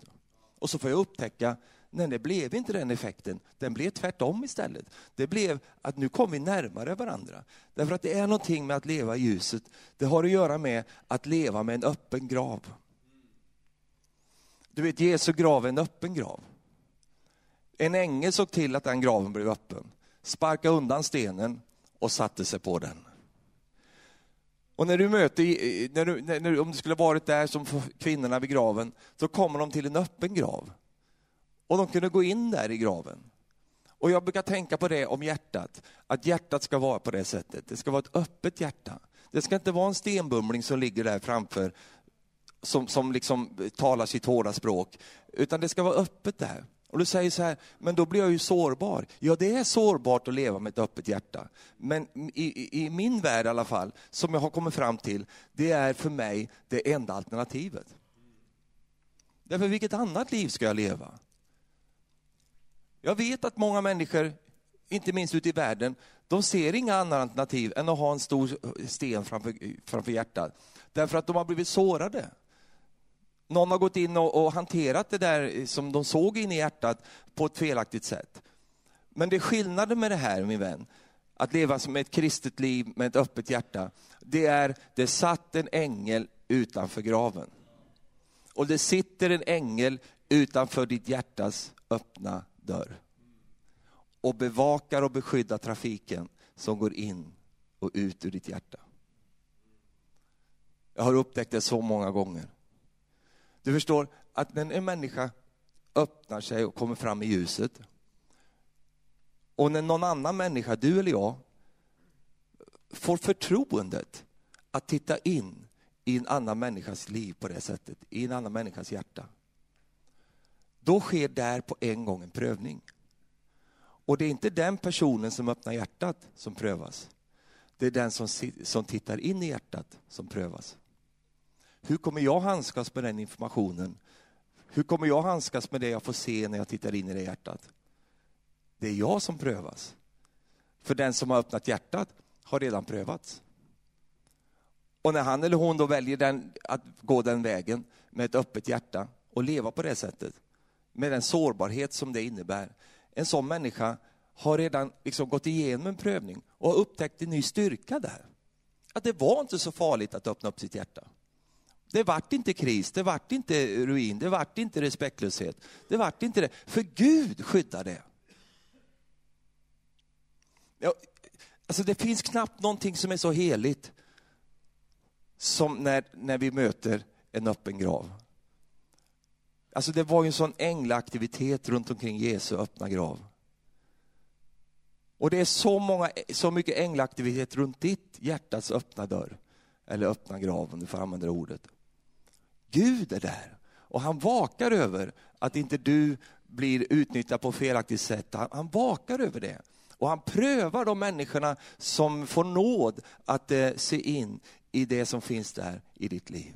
Och så får jag upptäcka, nej det blev inte den effekten, den blev tvärtom istället. Det blev att nu kom vi närmare varandra. Därför att det är någonting med att leva i ljuset, det har att göra med att leva med en öppen grav. Du vet, Jesu grav är en öppen grav. En ängel såg till att den graven blev öppen, sparkade undan stenen och satte sig på den. Och när du möter, när du, när, om du skulle varit där som kvinnorna vid graven, så kommer de till en öppen grav. Och de kunde gå in där i graven. Och jag brukar tänka på det om hjärtat, att hjärtat ska vara på det sättet. Det ska vara ett öppet hjärta. Det ska inte vara en stenbumling som ligger där framför, som, som liksom talar sitt hårda språk, utan det ska vara öppet där. Och du säger så här, men då blir jag ju sårbar. Ja, det är sårbart att leva med ett öppet hjärta. Men i, i min värld i alla fall, som jag har kommit fram till, det är för mig det enda alternativet. Därför vilket annat liv ska jag leva? Jag vet att många människor, inte minst ute i världen, de ser inga andra alternativ än att ha en stor sten framför, framför hjärtat. Därför att de har blivit sårade någon har gått in och, och, hanterat det där som de såg in i hjärtat på ett felaktigt sätt. Men det är skillnaden med det här, min vän, att leva som ett kristet liv med ett öppet hjärta, det är, det satt en ängel utanför graven. Och det sitter en ängel utanför ditt hjärtas öppna dörr. Och bevakar och beskyddar trafiken som går in och ut ur ditt hjärta. Jag har upptäckt det så många gånger. Du förstår att när en människa öppnar sig och kommer fram i ljuset och när någon annan människa, du eller jag, får förtroendet att titta in i en annan människas liv på det sättet, i en annan människas hjärta. Då sker där på en gång en prövning. Och det är inte den personen som öppnar hjärtat som prövas. Det är den som, som tittar in i hjärtat som prövas. Hur kommer jag handskas med den informationen? Hur kommer jag handskas med det jag får se när jag tittar in i det hjärtat? Det är jag som prövas. För den som har öppnat hjärtat har redan prövats. Och när han eller hon då väljer den, att gå den vägen med ett öppet hjärta och leva på det sättet, med den sårbarhet som det innebär. En sån människa har redan liksom gått igenom en prövning och upptäckt en ny styrka där. Att det var inte så farligt att öppna upp sitt hjärta. Det vart inte kris, det vart inte ruin, det vart inte respektlöshet. Det vart inte det, för Gud skyddar det. Ja, alltså det finns knappt någonting som är så heligt som när, när vi möter en öppen grav. Alltså det var ju en sån änglaaktivitet runt omkring Jesu öppna grav. Och det är så, många, så mycket änglaaktivitet runt ditt hjärtats öppna dörr, eller öppna grav om du får använda det ordet. Gud är där och han vakar över att inte du blir utnyttjad på felaktigt sätt. Han, han vakar över det. Och han prövar de människorna som får nåd att eh, se in i det som finns där i ditt liv.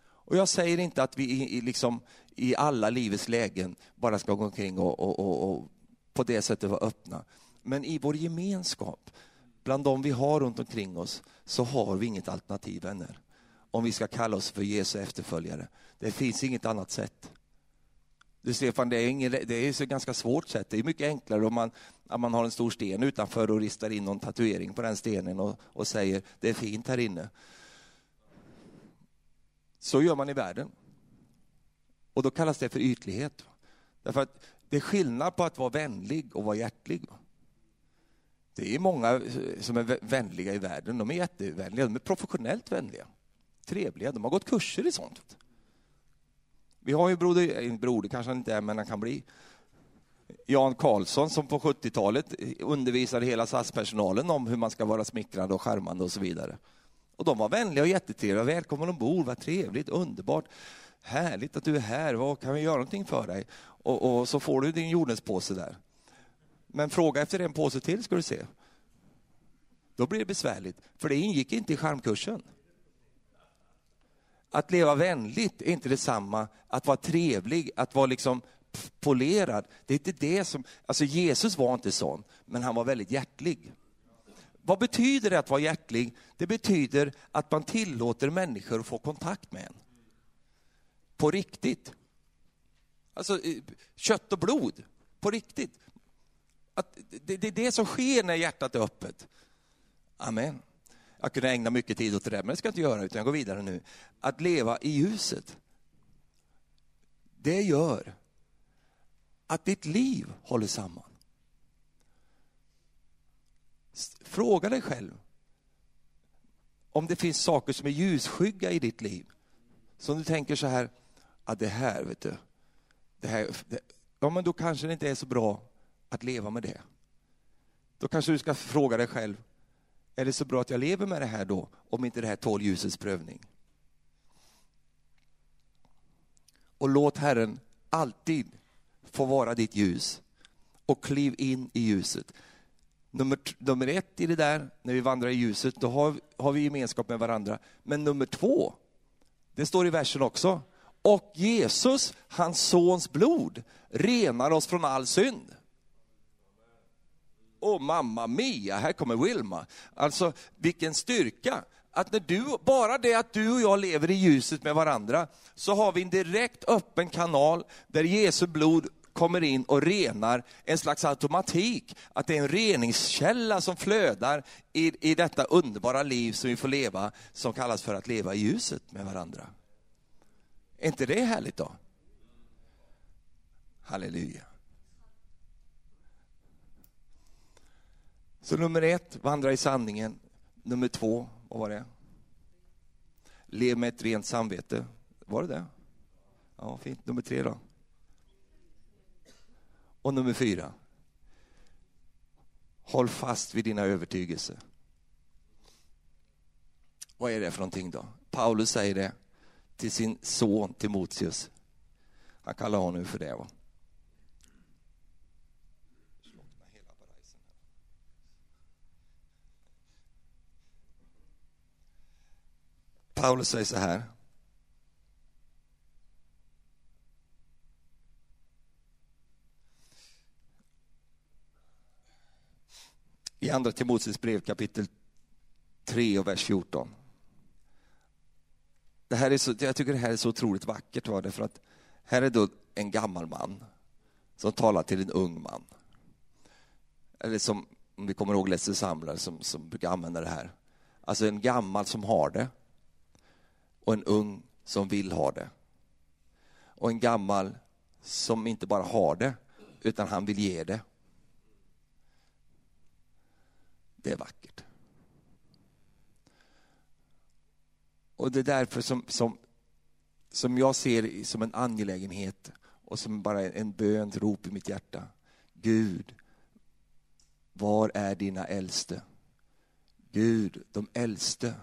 Och jag säger inte att vi i, liksom, i alla livets lägen bara ska gå omkring och, och, och, och på det sättet vara öppna. Men i vår gemenskap, bland de vi har runt omkring oss, så har vi inget alternativ, vänner. Om vi ska kalla oss för Jesu efterföljare. Det finns inget annat sätt. Du Stefan, det är, ingen, det är ett ganska svårt sätt. Det är mycket enklare om man, om man har en stor sten utanför och ristar in någon tatuering på den stenen och, och säger det är fint här inne. Så gör man i världen. Och då kallas det för ytlighet. Därför att det är skillnad på att vara vänlig och vara hjärtlig. Det är många eh, som är vänliga i världen. De är jättevänliga, de är professionellt vänliga. Trevliga, de har gått kurser i sånt. Vi har ju broder, eh, broder kanske han inte är, men han kan bli. Jan Karlsson som på 70-talet undervisade hela SAS-personalen om hur man ska vara smickrande och charmande och så vidare. Och de var vänliga och jättetrevliga. Välkommen ombord, vad trevligt, underbart. Härligt att du är här, vad kan vi göra någonting för dig? Och, och så får du din jordnötspåse där. Men fråga efter en påse till ska du se. Då blir det besvärligt, för det ingick inte i charmkursen. Att leva vänligt är inte detsamma att vara trevlig, att vara liksom polerad. Det är inte det som, alltså Jesus var inte sån, men han var väldigt hjärtlig. Vad betyder det att vara hjärtlig? Det betyder att man tillåter människor att få kontakt med en. På riktigt. Alltså eh, kött och blod, på riktigt. Att det, är det som sker när hjärtat är öppet. Amen. Jag kunde ägna mycket tid åt det där, men det ska jag inte göra, utan jag går vidare nu. Att leva i ljuset, det gör att ditt liv håller samman. Fråga dig själv om det finns saker som är ljusskygga i ditt liv. Som du tänker så här, ja det här vet du, det här, det, ja men då kanske det inte är så bra att leva med det. Då kanske du ska fråga dig själv, är det så bra att jag lever med det här då, om inte det här tål ljusets prövning? Och låt Herren alltid få vara ditt ljus och kliv in i ljuset. Nummer, nummer ett i det där, när vi vandrar i ljuset, då har, har vi gemenskap med varandra. Men nummer två, det står i versen också, och Jesus, hans sons blod, renar oss från all synd. Och mamma mia, här kommer Wilma. Alltså vilken styrka. Att när du, bara det att du och jag lever i ljuset med varandra, så har vi en direkt öppen kanal där Jesu blod kommer in och renar en slags automatik. Att det är en reningskälla som flödar i, i detta underbara liv som vi får leva, som kallas för att leva i ljuset med varandra. Är inte det härligt då? Halleluja. Så nummer ett, vandra i sanningen. Nummer två, vad var det? Lev med ett rent samvete. Var det det? Ja, fint. Nummer tre då? Och nummer fyra. Håll fast vid dina övertygelser. Vad är det för någonting då? Paulus säger det till sin son Timoteus. Han kallar honom för det. Va? Paulus säger så här. I andra Timoteus brev kapitel 3 och vers 14. Det här är så, jag tycker det här är så otroligt vackert, va? för att här är då en gammal man som talar till en ung man. Eller som, om vi kommer ihåg Lesse Samlare som, som brukar använda det här. Alltså en gammal som har det och en ung som vill ha det. Och en gammal som inte bara har det, utan han vill ge det. Det är vackert. Och det är därför som, som, som jag ser det som en angelägenhet och som bara en bön, rop i mitt hjärta. Gud, var är dina äldste? Gud, de äldste,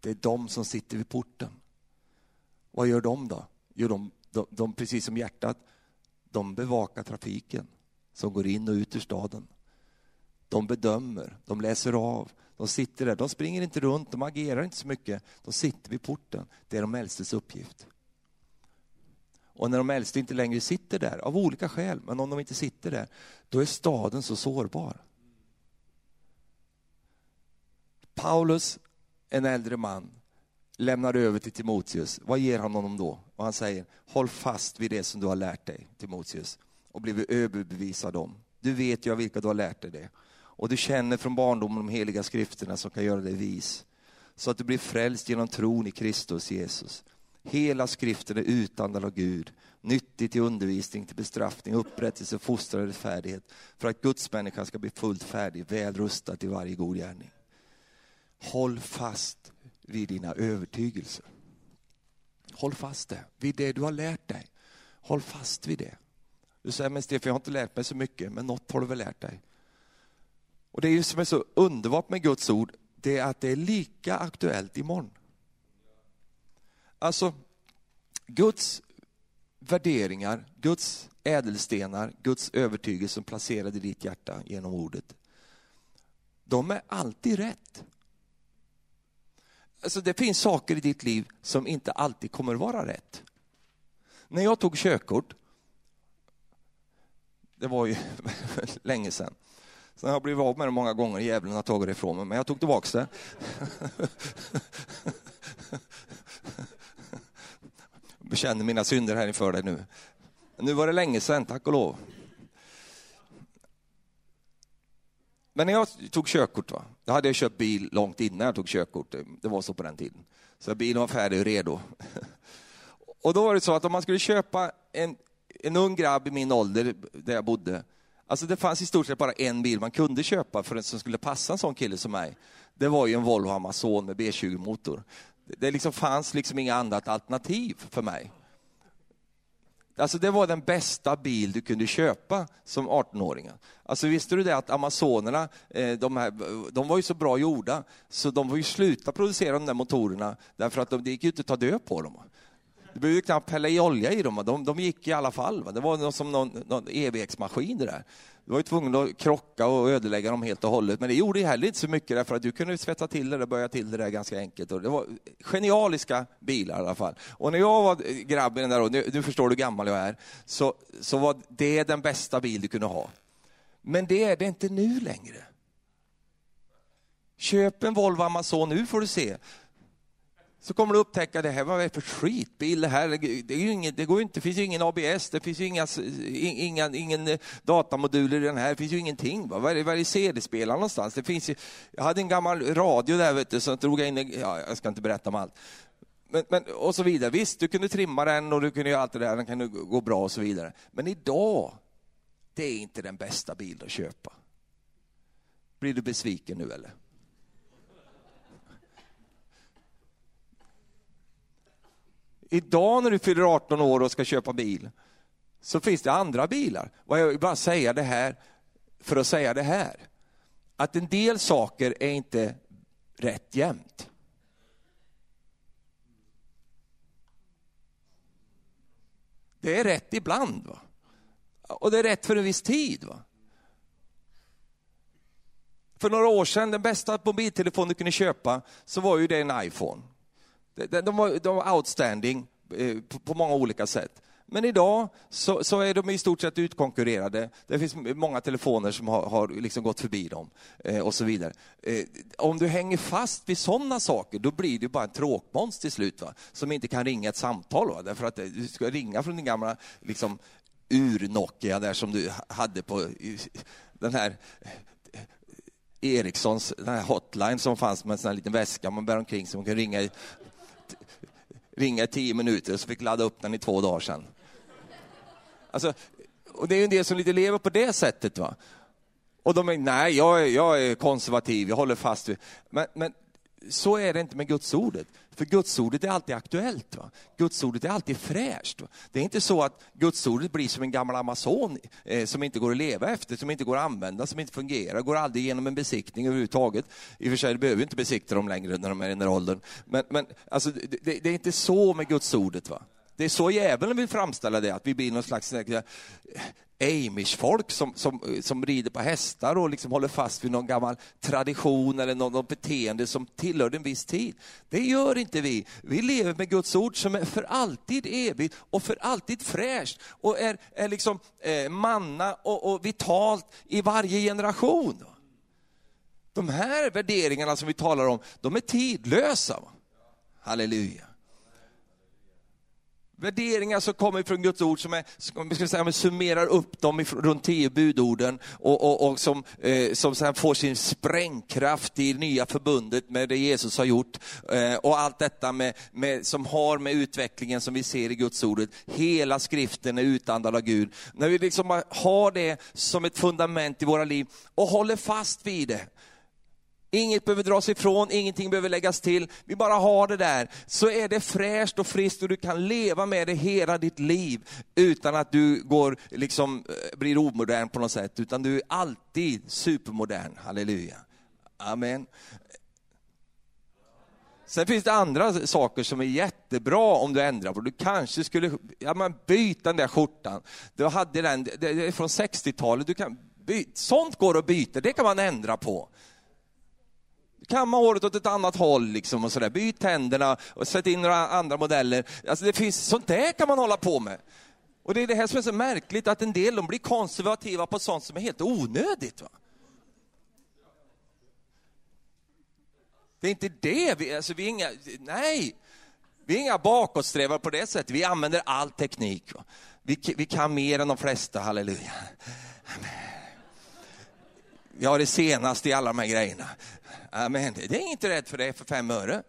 det är de som sitter vid porten. Vad gör de då? Jo, de, de, de, precis som hjärtat, de bevakar trafiken som går in och ut ur staden. De bedömer, de läser av, de sitter där. De springer inte runt, de agerar inte så mycket. De sitter vid porten. Det är de äldstes uppgift. Och när de äldste inte längre sitter där, av olika skäl, men om de inte sitter där, då är staden så sårbar. Paulus, en äldre man, lämnar över till Timoteus. Vad ger han honom då? Och han säger, håll fast vid det som du har lärt dig, Timoteus, och blivit överbevisad om. Du vet ju av vilka du har lärt dig det. Och du känner från barndomen de heliga skrifterna som kan göra dig vis. Så att du blir frälst genom tron i Kristus Jesus. Hela skriften är utandad av Gud, nyttig till undervisning, till bestraffning, upprättelse, fostran och rättfärdighet, för att Guds människa ska bli fullt färdig, väl rustad till varje god gärning. Håll fast vid dina övertygelser. Håll fast det, vid det du har lärt dig. Håll fast vid det. Du säger, men Stefan, jag har inte lärt mig så mycket, men något har du väl lärt dig? Och det är ju som är så underbart med Guds ord, det är att det är lika aktuellt imorgon. Alltså, Guds värderingar, Guds ädelstenar, Guds övertygelse som placerade i ditt hjärta genom ordet, de är alltid rätt. Alltså det finns saker i ditt liv som inte alltid kommer vara rätt. När jag tog körkort, det var ju <laughs> länge sedan, Sen har jag blivit av med det många gånger, djävulen har tagit det ifrån mig, men jag tog tillbaka det. <laughs> Jag bekänner mina synder här inför dig nu. Nu var det länge sedan, tack och lov. Men när jag tog körkort, va, då hade jag köpt bil långt innan jag tog körkort. Det var så på den tiden. Så bilen var färdig och redo. <laughs> Och då var det så att om man skulle köpa en, en ung grabb i min ålder, där jag bodde, Alltså det fanns i stort sett bara en bil man kunde köpa för som skulle passa en sån kille som mig. Det var ju en Volvo Amazon med B20-motor. Det liksom fanns liksom inga annat alternativ för mig. Alltså det var den bästa bil du kunde köpa som 18-åring. Alltså visste du det att Amazonerna, eh, de, här, de var ju så bra gjorda så de var ju sluta producera de där motorerna därför att de, det gick ju inte att ta död på dem. Du behövde knappt hälla i olja i dem, de, de gick i alla fall. Va? Det var som någon, någon evighetsmaskin det där. Du var ju tvungen att krocka och ödelägga dem helt och hållet, men det gjorde ju heller inte så mycket därför att du kunde svetsa till det och börja till det där ganska enkelt. Och det var genialiska bilar i alla fall. Och när jag var eh, grabb i den där, nu, nu förstår du hur gammal jag är, så, så var det den bästa bil du kunde ha. Men det är det inte nu längre. Köp en Volvo Amazon nu får du se så kommer du upptäcka det här vad är det för skitbil det här. Det, är inget, det går inte, det finns ju ingen ABS, det finns ju inga, inga, ingen eh, datamoduler i den här, det finns ju ingenting. Va? Var är, är CD-spelaren någonstans? Det finns ju, jag hade en gammal radio där vet du, så drog jag in, ja, jag ska inte berätta om allt. Men, men, och så vidare. Visst, du kunde trimma den och du kunde göra allt det där, den kunde gå bra och så vidare. Men idag, det är inte den bästa bilen att köpa. Blir du besviken nu eller? Idag när du fyller 18 år och ska köpa bil, så finns det andra bilar. Och jag vill bara säga det här för att säga det här. Att en del saker är inte rätt jämt. Det är rätt ibland. Va? Och det är rätt för en viss tid. Va? För några år sedan, den bästa mobiltelefon du kunde köpa, så var ju det en iPhone. De, de, var, de var outstanding eh, på, på många olika sätt. Men idag så, så, är de i stort sett utkonkurrerade. Det finns många telefoner som har, har liksom gått förbi dem eh, och så vidare. Eh, om du hänger fast vid sådana saker, då blir du bara en tråkmåns till slut, va? som inte kan ringa ett samtal. Va? Därför att eh, du ska ringa från din gamla liksom, ur-Nokia där som du hade på den här eh, Ericssons den här hotline som fanns med en sån här liten väska man bär omkring som man kan ringa i, ringa i tio minuter och så fick ladda upp den i två dagar sedan. Alltså, och det är en del som lite lever på det sättet. va. Och de är, nej, jag är, jag är konservativ, jag håller fast vid... Men, men så är det inte med Gudsordet. För Gudsordet är alltid aktuellt. Va? Gudsordet är alltid fräscht. Va? Det är inte så att Gudsordet blir som en gammal Amazon eh, som inte går att leva efter, som inte går att använda, som inte fungerar, går aldrig igenom en besiktning överhuvudtaget. I och för sig du behöver vi inte besikta dem längre när de är i den här åldern. Men, men alltså, det, det, är inte så med Gudsordet. Va? Det är så djävulen vill framställa det, att vi blir någon slags eh, amish-folk som, som, som rider på hästar och liksom håller fast vid någon gammal tradition eller något, något beteende som tillhörde en viss tid. Det gör inte vi. Vi lever med Guds ord som är för alltid evigt och för alltid fräscht och är, är liksom eh, manna och, och vitalt i varje generation. De här värderingarna som vi talar om, de är tidlösa. Halleluja värderingar som kommer från Guds ord, som, är, som ska säga, summerar upp dem ifrån, runt tio budorden och, och, och som, eh, som sen får sin sprängkraft i nya förbundet med det Jesus har gjort. Eh, och allt detta med, med, som har med utvecklingen som vi ser i Guds ordet. Hela skriften är utandad av Gud. När vi liksom har det som ett fundament i våra liv och håller fast vid det, Inget behöver dras ifrån, ingenting behöver läggas till. Vi bara har det där. Så är det fräscht och friskt och du kan leva med det hela ditt liv utan att du går, liksom, eh, blir omodern på något sätt. Utan du är alltid supermodern. Halleluja. Amen. Sen finns det andra saker som är jättebra om du ändrar på. Du kanske skulle ja, men byta den där skjortan. Du hade den, det är från 60-talet. Du kan byta. Sånt går att byta, det kan man ändra på kamma håret åt ett annat håll liksom och sådär. Byt tänderna och sätt in några andra modeller. Alltså det finns, sånt där kan man hålla på med. Och det är det här som är så märkligt, att en del de blir konservativa på sånt som är helt onödigt. Va? Det är inte det, vi, alltså vi är inga, nej, vi är inga bakåtsträvare på det sättet. Vi använder all teknik. Va? Vi, vi kan mer än de flesta, halleluja. Vi har det senaste i alla de här grejerna. Amen. Det är inte rätt för det för fem öre.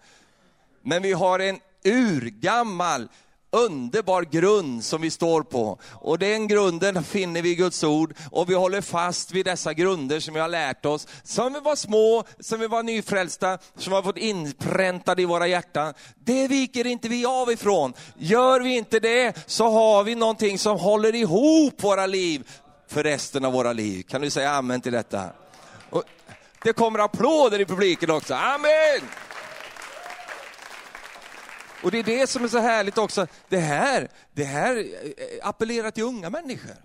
Men vi har en urgammal underbar grund som vi står på. Och den grunden finner vi i Guds ord och vi håller fast vid dessa grunder som vi har lärt oss. Som vi var små, som vi var nyfrälsta, som vi har fått inpräntade i våra hjärtan. Det viker inte vi av ifrån. Gör vi inte det så har vi någonting som håller ihop våra liv för resten av våra liv. Kan du säga amen till detta? Det kommer applåder i publiken också. Amen! Och det är det som är så härligt också. Det här, det här eh, appellerar till unga människor.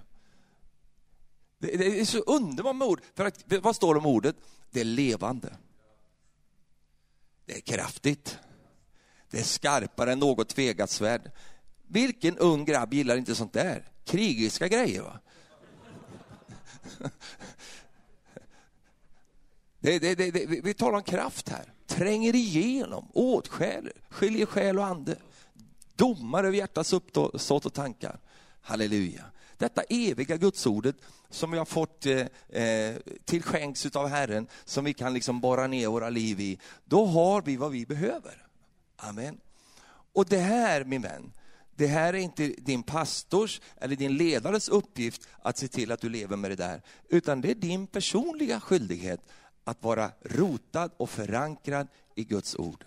Det är så underbart med ord. För att, vad står det om ordet? Det är levande. Det är kraftigt. Det är skarpare än något tvegat svärd. Vilken ung grabb gillar inte sånt där? Krigiska grejer. va? Det, det, det, vi talar om kraft här. Tränger igenom, åtskäler, skiljer själ och ande. Domar över hjärtats uppsåt och tankar. Halleluja. Detta eviga gudsordet som vi har fått eh, eh till skänks av Herren, som vi kan liksom borra ner våra liv i. Då har vi vad vi behöver. Amen. Och det här, min vän, det här är inte din pastors eller din ledares uppgift att se till att du lever med det där, utan det är din personliga skyldighet att vara rotad och förankrad i Guds ord.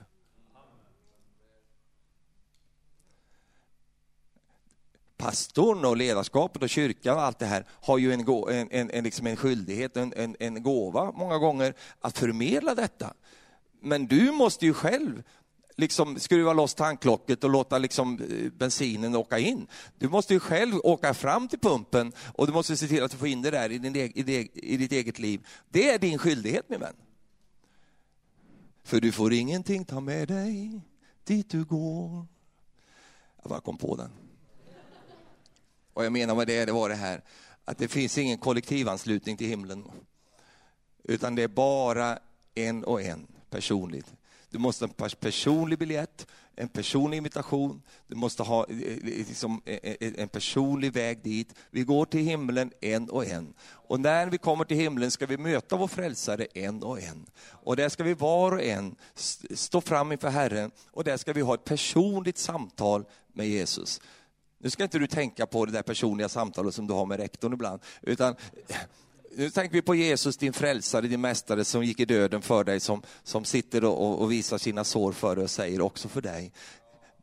pastorn och ledarskapet och kyrkan och allt det här har ju en, en, en, liksom en skyldighet, en, en, en gåva många gånger att förmedla detta. Men du måste ju själv liksom skruva loss tanklocket och låta liksom eh, bensinen åka in. Du måste ju själv åka fram till pumpen och du måste se till att du får in det där i, din, i, i ditt eget liv. Det är din skyldighet min vän. För du får ingenting ta med dig dit du går. Jag bara kom på den. Och jag menar med det, det var det här, att det finns ingen kollektivanslutning till himlen. Utan det är bara en och en personligt. Du måste ha en personlig biljett, en personlig invitation, du måste ha eh, eh, liksom, eh, en personlig väg dit. Vi går till himlen en och en. Och när vi kommer till himlen ska vi möta vår frälsare en och en. Och där ska vi var och en stå fram inför Herren och där ska vi ha ett personligt samtal med Jesus. Nu ska inte du tänka på det där personliga samtalet som du har med rektorn ibland, utan nu tänker vi på Jesus, din frälsare, din mästare som gick i döden för dig, som, som sitter och, och visar sina sår för dig och säger också för dig,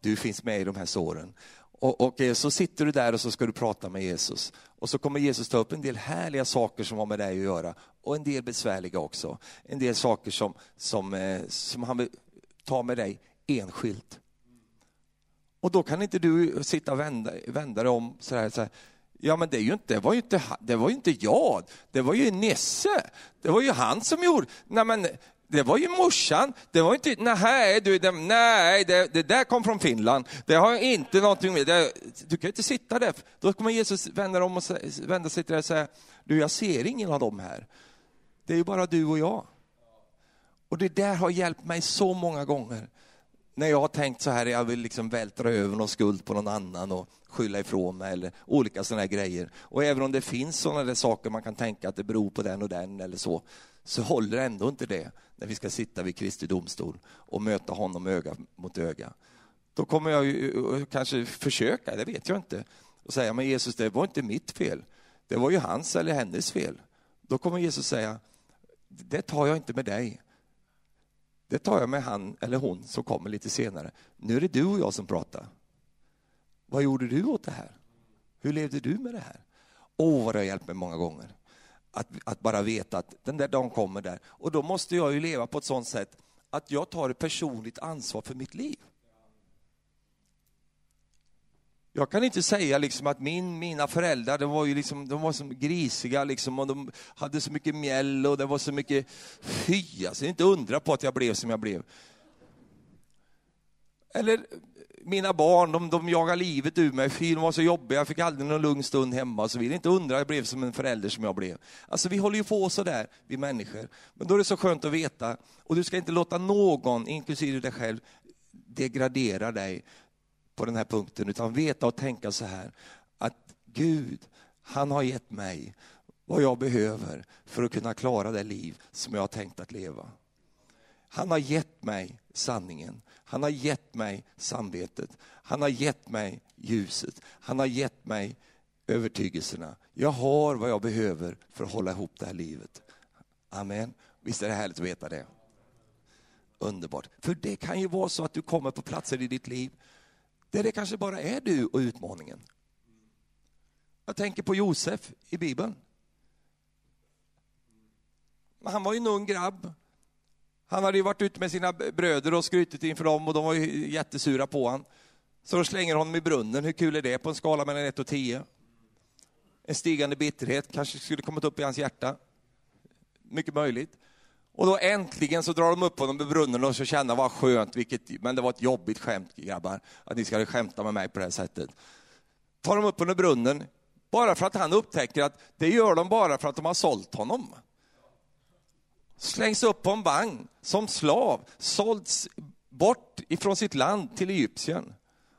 du finns med i de här såren. Och, och, eh, så sitter du där och så ska du prata med Jesus. Och så kommer Jesus ta upp en del härliga saker som har med dig att göra och en del besvärliga också. En del saker som, som, eh, som han vill ta med dig enskilt. Och då kan inte du sitta och vända, vända dig om så här, så här Ja, men det, är ju inte, det, var ju inte, det var ju inte jag, det var ju Nisse. Det var ju han som gjorde... Nej, men det var ju morsan. Det var inte, nej, du, det, nej det, det där kom från Finland. Det har inte någonting med det. Du kan ju inte sitta där. Då kommer Jesus vända, om och, vända sig till dig och säga, du jag ser ingen av dem här. Det är ju bara du och jag. Och det där har hjälpt mig så många gånger när jag har tänkt så här, jag vill liksom vältra över någon skuld på någon annan och skylla ifrån mig eller olika sådana grejer. Och även om det finns sådana där saker man kan tänka att det beror på den och den eller så, så håller ändå inte det när vi ska sitta vid Kristi domstol och möta honom öga mot öga. Då kommer jag ju kanske försöka, det vet jag inte, och säga, men Jesus, det var inte mitt fel. Det var ju hans eller hennes fel. Då kommer Jesus säga, det tar jag inte med dig. Det tar jag med han eller hon som kommer lite senare. Nu är det du och jag som pratar. Vad gjorde du åt det här? Hur levde du med det här? Åh, vad det har hjälpt mig många gånger. Att, att bara veta att den där dagen kommer där. Och då måste jag ju leva på ett sånt sätt att jag tar ett personligt ansvar för mitt liv. Jag kan inte säga liksom att min, mina föräldrar de var, ju liksom, de var så grisiga liksom, och de hade så mycket mjäll och det var så mycket... Fy, alltså, inte undra på att jag blev som jag blev. Eller mina barn, de, de jagade livet ur mig, Fy, de var så jobbiga, jag fick aldrig någon lugn stund hemma och så vidare. Inte undra jag blev som en förälder som jag blev. Alltså vi håller ju på sådär, vi människor. Men då är det så skönt att veta, och du ska inte låta någon, inklusive dig själv, degradera dig på den här punkten, utan veta och tänka så här, att Gud, han har gett mig vad jag behöver för att kunna klara det liv som jag har tänkt att leva. Han har gett mig sanningen. Han har gett mig samvetet. Han har gett mig ljuset. Han har gett mig övertygelserna. Jag har vad jag behöver för att hålla ihop det här livet. Amen. Visst är det härligt att veta det? Underbart. För det kan ju vara så att du kommer på platser i ditt liv där det kanske bara är du och utmaningen. Jag tänker på Josef i Bibeln. Han var ju en ung grabb. Han hade ju varit ute med sina bröder och skrutit inför dem och de var ju jättesura på honom. Så de slänger honom i brunnen. Hur kul är det på en skala mellan 1 och 10? En stigande bitterhet kanske skulle kommit upp i hans hjärta. Mycket möjligt. Och då äntligen så drar de upp honom i brunnen och så känner vad skönt, vilket, men det var ett jobbigt skämt grabbar, att ni ska skämta med mig på det här sättet. Tar de upp honom i brunnen, bara för att han upptäcker att det gör de bara för att de har sålt honom. Slängs upp på en vagn som slav, sålts bort ifrån sitt land till Egypten.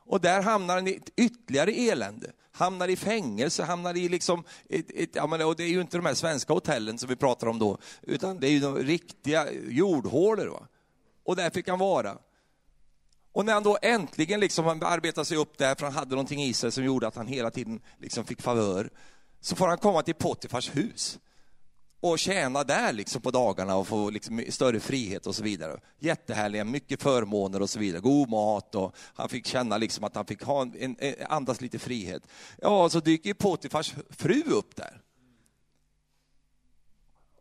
Och där hamnar han i ytterligare elände hamnar i fängelse, hamnar i liksom, ett, ett, ja, men, och det är ju inte de här svenska hotellen som vi pratar om då, utan det är ju de riktiga jordhålor. Va? Och där fick han vara. Och när han då äntligen liksom arbetade sig upp där, för han hade någonting i sig som gjorde att han hela tiden liksom fick favör, så får han komma till Potifars hus och tjäna där liksom på dagarna och få liksom större frihet och så vidare. Jättehärliga, mycket förmåner och så vidare, god mat och han fick känna liksom att han fick ha en, en, andas lite frihet. Ja, så dyker Potifars fru upp där.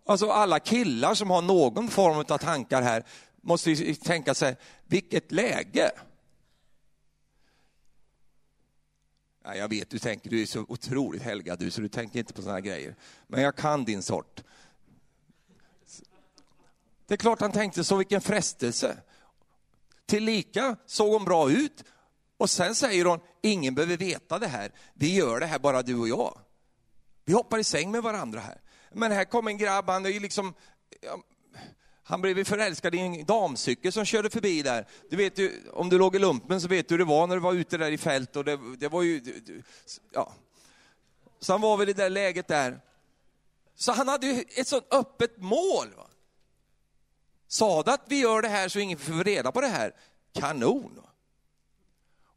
Alltså alla killar som har någon form av tankar här måste ju tänka sig, vilket läge! Ja, jag vet, du tänker, du är så otroligt helgad du, så du tänker inte på sådana grejer. Men jag kan din sort. Det är klart han tänkte så, vilken frestelse. Tillika såg hon bra ut. Och sen säger hon, ingen behöver veta det här. Vi gör det här bara du och jag. Vi hoppar i säng med varandra här. Men här kom en grabb, han är ju liksom, han blev förälskad i en damcykel som körde förbi där. Du vet ju, om du låg i lumpen så vet du hur det var när du var ute där i fält och det, det var ju, ja. Så han var väl i det där läget där. Så han hade ju ett sånt öppet mål. Va? Sa att vi gör det här så ingen får reda på det här, kanon.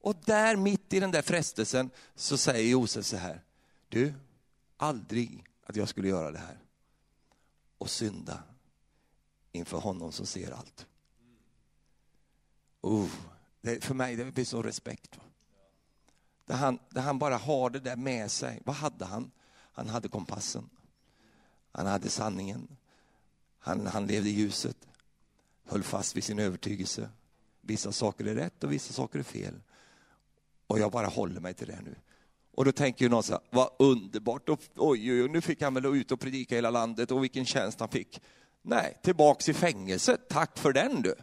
Och där mitt i den där frestelsen så säger Josef så här, du, aldrig att jag skulle göra det här och synda inför honom som ser allt. Oh, det, för mig det blir så respekt. Va? Där, han, där han bara har det där med sig. Vad hade han? Han hade kompassen. Han hade sanningen. Han, han levde i ljuset. Höll fast vid sin övertygelse. Vissa saker är rätt och vissa saker är fel. Och jag bara håller mig till det nu. Och då tänker ju någon så här, vad underbart, oj, oj, oj, nu fick han väl ut och predika hela landet och vilken tjänst han fick. Nej, tillbaks i fängelset, tack för den du.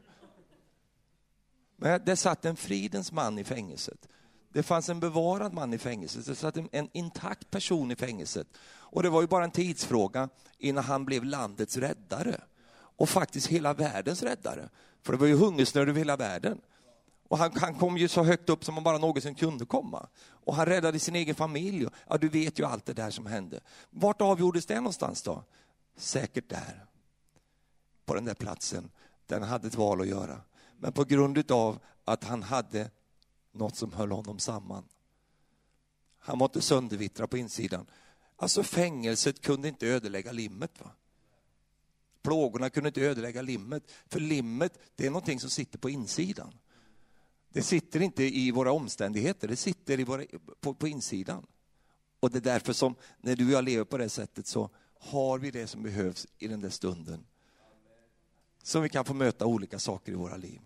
Men det satt en fridens man i fängelset. Det fanns en bevarad man i fängelset, det satt en, en intakt person i fängelset. Och det var ju bara en tidsfråga innan han blev landets räddare. Och faktiskt hela världens räddare. För det var ju hungersnöd över hela världen. Och han, han, kom ju så högt upp som man bara någonsin kunde komma. Och han räddade sin egen familj. Ja, du vet ju allt det där som hände. Vart avgjordes det någonstans då? Säkert där. På den där platsen den hade ett val att göra. Men på grund av att han hade något som höll honom samman. Han var inte söndervittra på insidan. Alltså fängelset kunde inte ödelägga limmet. Va? Plågorna kunde inte ödelägga limmet. För limmet, det är någonting som sitter på insidan. Det sitter inte i våra omständigheter, det sitter i våra, på, på insidan. Och det är därför som när du och jag lever på det sättet så har vi det som behövs i den där stunden. Så vi kan få möta olika saker i våra liv.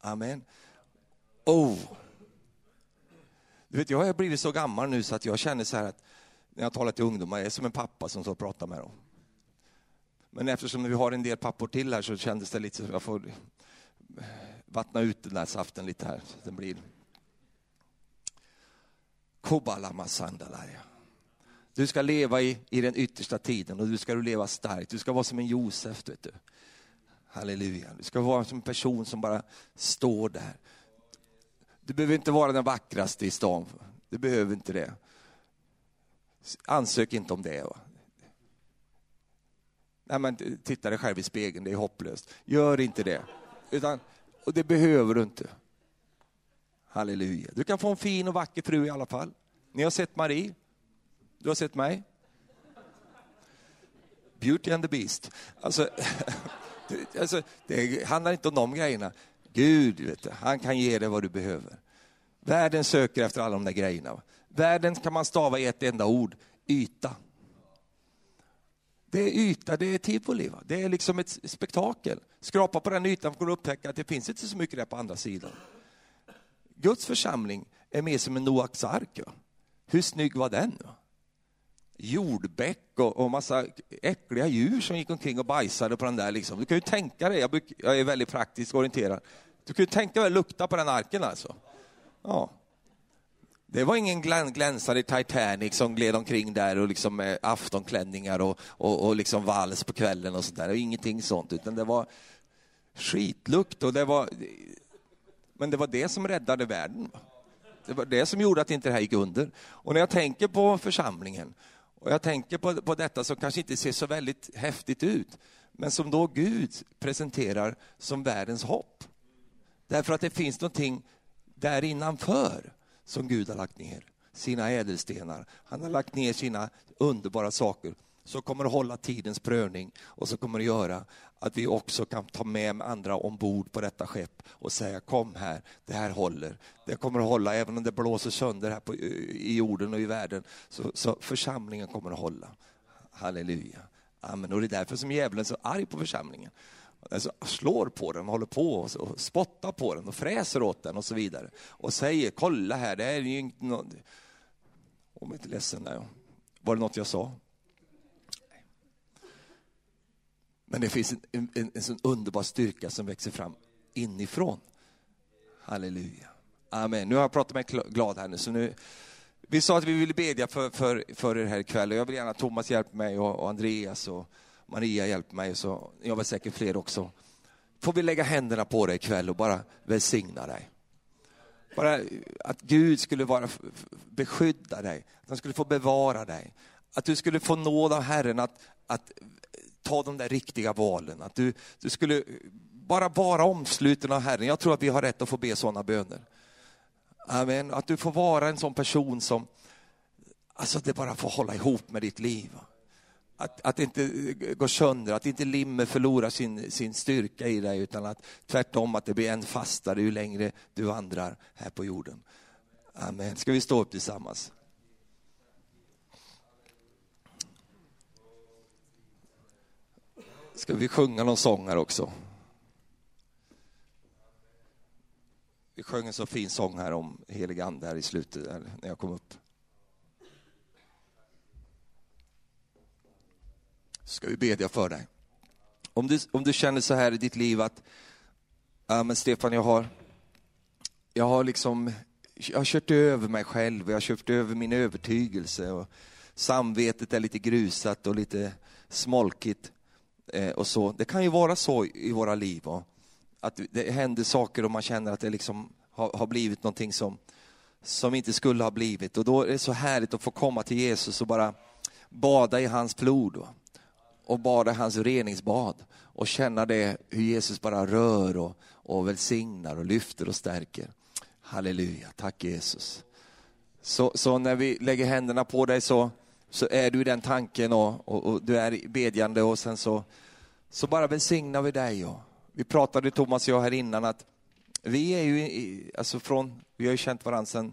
Amen. Oh. Du vet, jag har blivit så gammal nu så att jag känner så här att när jag talar till ungdomar, jag är som en pappa som så pratar med dem. Men eftersom vi har en del pappor till här så kändes det lite som att jag får vattna ut den där saften lite här. Så den blir... Du ska leva i, i den yttersta tiden och du ska leva starkt. Du ska vara som en Josef. Vet du. Halleluja. Du ska vara som en person som bara står där. Du behöver inte vara den vackraste i stan. Du behöver inte det. Ansök inte om det. Va? Nej, men titta dig själv i spegeln, det är hopplöst. Gör inte det. Utan och det behöver du inte. Halleluja. Du kan få en fin och vacker fru i alla fall. Ni har sett Marie. Du har sett mig. Beauty and the Beast. Alltså, <laughs> alltså, det handlar inte om de grejerna. Gud, vet du, han kan ge dig vad du behöver. Världen söker efter alla de där grejerna. Världen kan man stava i ett enda ord, yta. Det är yta, det är tivoli. Det är liksom ett spektakel. Skrapa på den ytan för att upptäcka att det finns inte så mycket där på andra sidan. Guds församling är mer som en Noaks ark. Hur snygg var den? Jordbäck och, och massa äckliga djur som gick omkring och bajsade på den där. Liksom. Du kan ju tänka dig, jag, jag är väldigt praktiskt orienterad, du kan ju tänka dig att lukta på den arken alltså. Ja. Det var ingen glänsare Titanic som gled omkring där och liksom med aftonklänningar och, och, och liksom vals på kvällen och sådär. Ingenting sånt, utan det var skitlukt och det var... Men det var det som räddade världen. Det var det som gjorde att inte det här gick under. Och när jag tänker på församlingen och jag tänker på, på detta som kanske inte ser så väldigt häftigt ut, men som då Gud presenterar som världens hopp. Därför att det finns någonting där innanför som Gud har lagt ner. Sina ädelstenar. Han har lagt ner sina underbara saker som kommer att hålla tidens prövning och som kommer att göra att vi också kan ta med andra ombord på detta skepp och säga kom här, det här håller. Det kommer att hålla även om det blåser sönder här på, i jorden och i världen. Så, så församlingen kommer att hålla. Halleluja. Amen. Och det är därför som djävulen är så arg på församlingen alltså, slår på den, håller på och spottar på den och fräser åt den och så vidare. Och säger, kolla här, det är ju inte något... Om jag inte ledsen, nej. var det något jag sa? Men det finns en, en, en sån underbar styrka som växer fram inifrån. Halleluja. Amen. Nu har jag pratat mig glad här nu, så nu vi sa att vi ville bedja för, för, för er här ikväll och jag vill gärna att Thomas hjälper mig och, och Andreas och Maria hjälper mig och så jag var säkert fler också. Får vi lägga händerna på dig ikväll och bara välsigna dig. Bara att Gud skulle vara, beskydda dig, att han skulle få bevara dig. Att du skulle få nåd av Herren att, att ta de där riktiga valen. Att du, du skulle bara vara omsluten av Herren. Jag tror att vi har rätt att få be sådana böner. Amen. Att du får vara en sån person som, alltså det bara får hålla ihop med ditt liv. Att, att inte går sönder, att inte limmet förlorar sin, sin styrka i dig, utan att tvärtom att det blir än fastare ju längre du vandrar här på jorden. Amen. Ska vi stå upp tillsammans? Ska vi sjunga någon sång här också? Vi sjöng en så fin sång här om helig ande här i slutet, när jag kom upp. Ska vi bedja för dig. Om du, om du känner så här i ditt liv att, ja men Stefan, jag har, jag har liksom, jag har kört över mig själv, jag har kört över min övertygelse och samvetet är lite grusat och lite smolkigt Eh, och så. Det kan ju vara så i våra liv. va? att det händer saker och man känner att det liksom har, har blivit någonting som, som inte skulle ha blivit. Och då är det så härligt att få komma till Jesus och bara bada i hans blod och bada i hans reningsbad och känna det hur Jesus bara rör och, och välsignar och lyfter och stärker. Halleluja, tack Jesus. Så, så när vi lägger händerna på dig så, så är du i den tanken och, och, och du är bedjande och sen så, så bara välsignar vi dig. Och, vi pratade Thomas och jag här innan att vi är ju, alltså från, vi har ju känt varandra sedan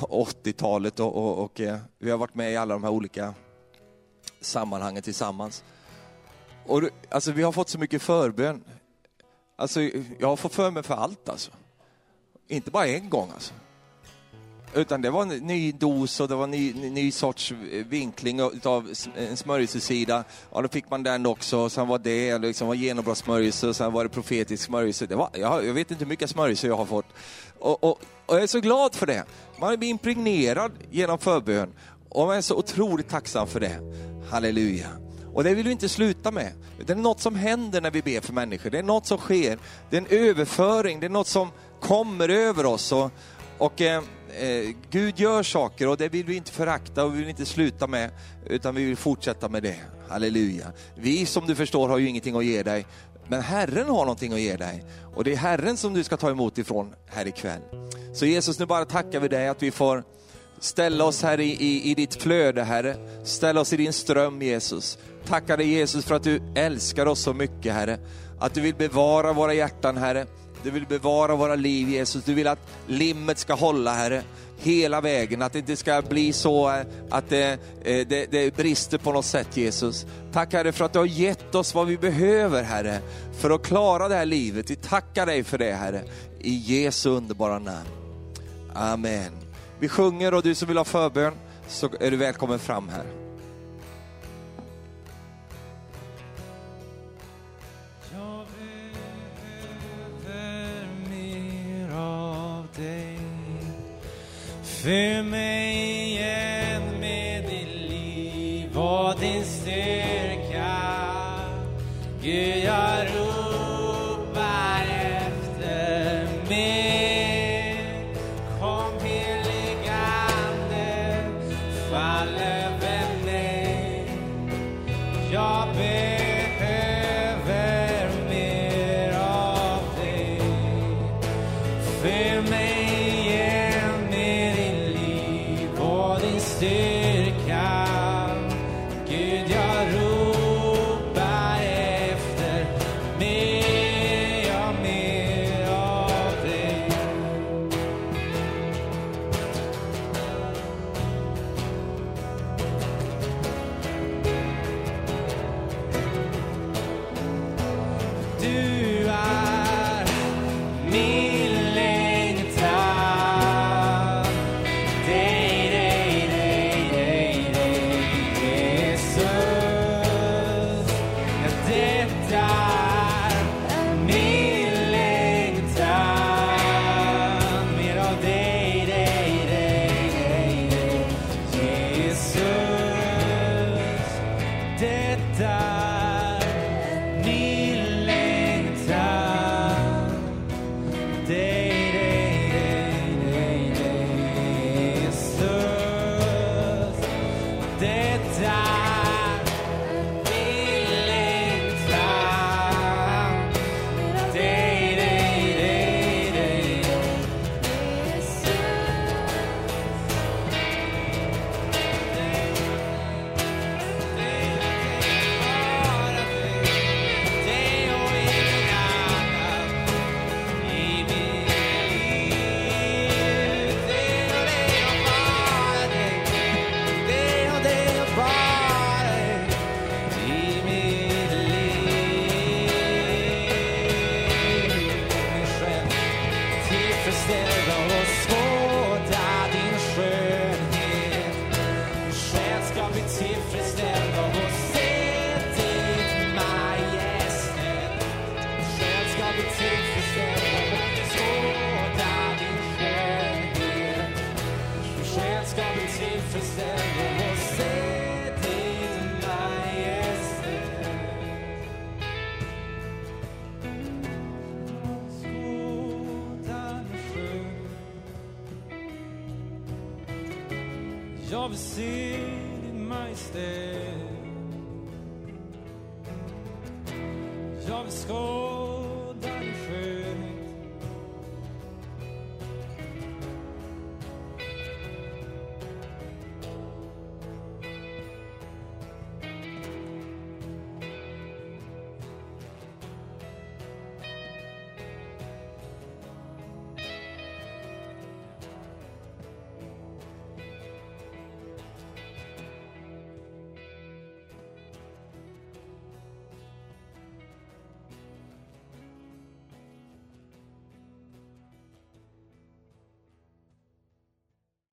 80-talet och, och, och, eh, vi har varit med i alla de här olika sammanhangen tillsammans. Och alltså vi har fått så mycket förbön. Alltså jag har fått för mig för allt alltså. Inte bara en gång alltså. Utan det var en ny dos och det var en ny, ny sorts vinkling av en smörjelsesida. Ja, då fick man den också. Sen var det liksom var genombrottssmörjelse och sen var det profetisk smörjelse. Det var, jag, jag vet inte hur mycket smörjelse jag har fått. Och, och, och jag är så glad för det. Man blir impregnerad genom förbön och man är så otroligt tacksam för det. Halleluja. Och det vill vi inte sluta med. Det är något som händer när vi ber för människor. Det är något som sker. Det är en överföring, det är något som kommer över oss. Och, och eh, eh, Gud gör saker och det vill vi inte förakta och vi vill inte sluta med, utan vi vill fortsätta med det. Halleluja. Vi som du förstår har ju ingenting att ge dig, men Herren har någonting att ge dig. Och det är Herren som du ska ta emot ifrån här ikväll. Så Jesus, nu bara tackar vi dig att vi får ställa oss här i, i, i ditt flöde, Herre. Ställa oss i din ström, Jesus. Tackar dig Jesus för att du älskar oss så mycket, Herre. Att du vill bevara våra hjärtan, Herre. Du vill bevara våra liv Jesus. Du vill att limmet ska hålla Herre hela vägen, att det inte ska bli så eh, att det, det, det, brister på något sätt Jesus. Tack Herre för att du har gett oss vad vi behöver Herre för att klara det här livet. Vi tackar dig för det Herre, i Jesu underbara namn. Amen. Vi sjunger och du som vill ha förbön så är du välkommen fram här. Fyll mig igen med ditt liv och din styrka. Gud, jag ropar efter mer. Kom heligande, fall över mig. Jag ber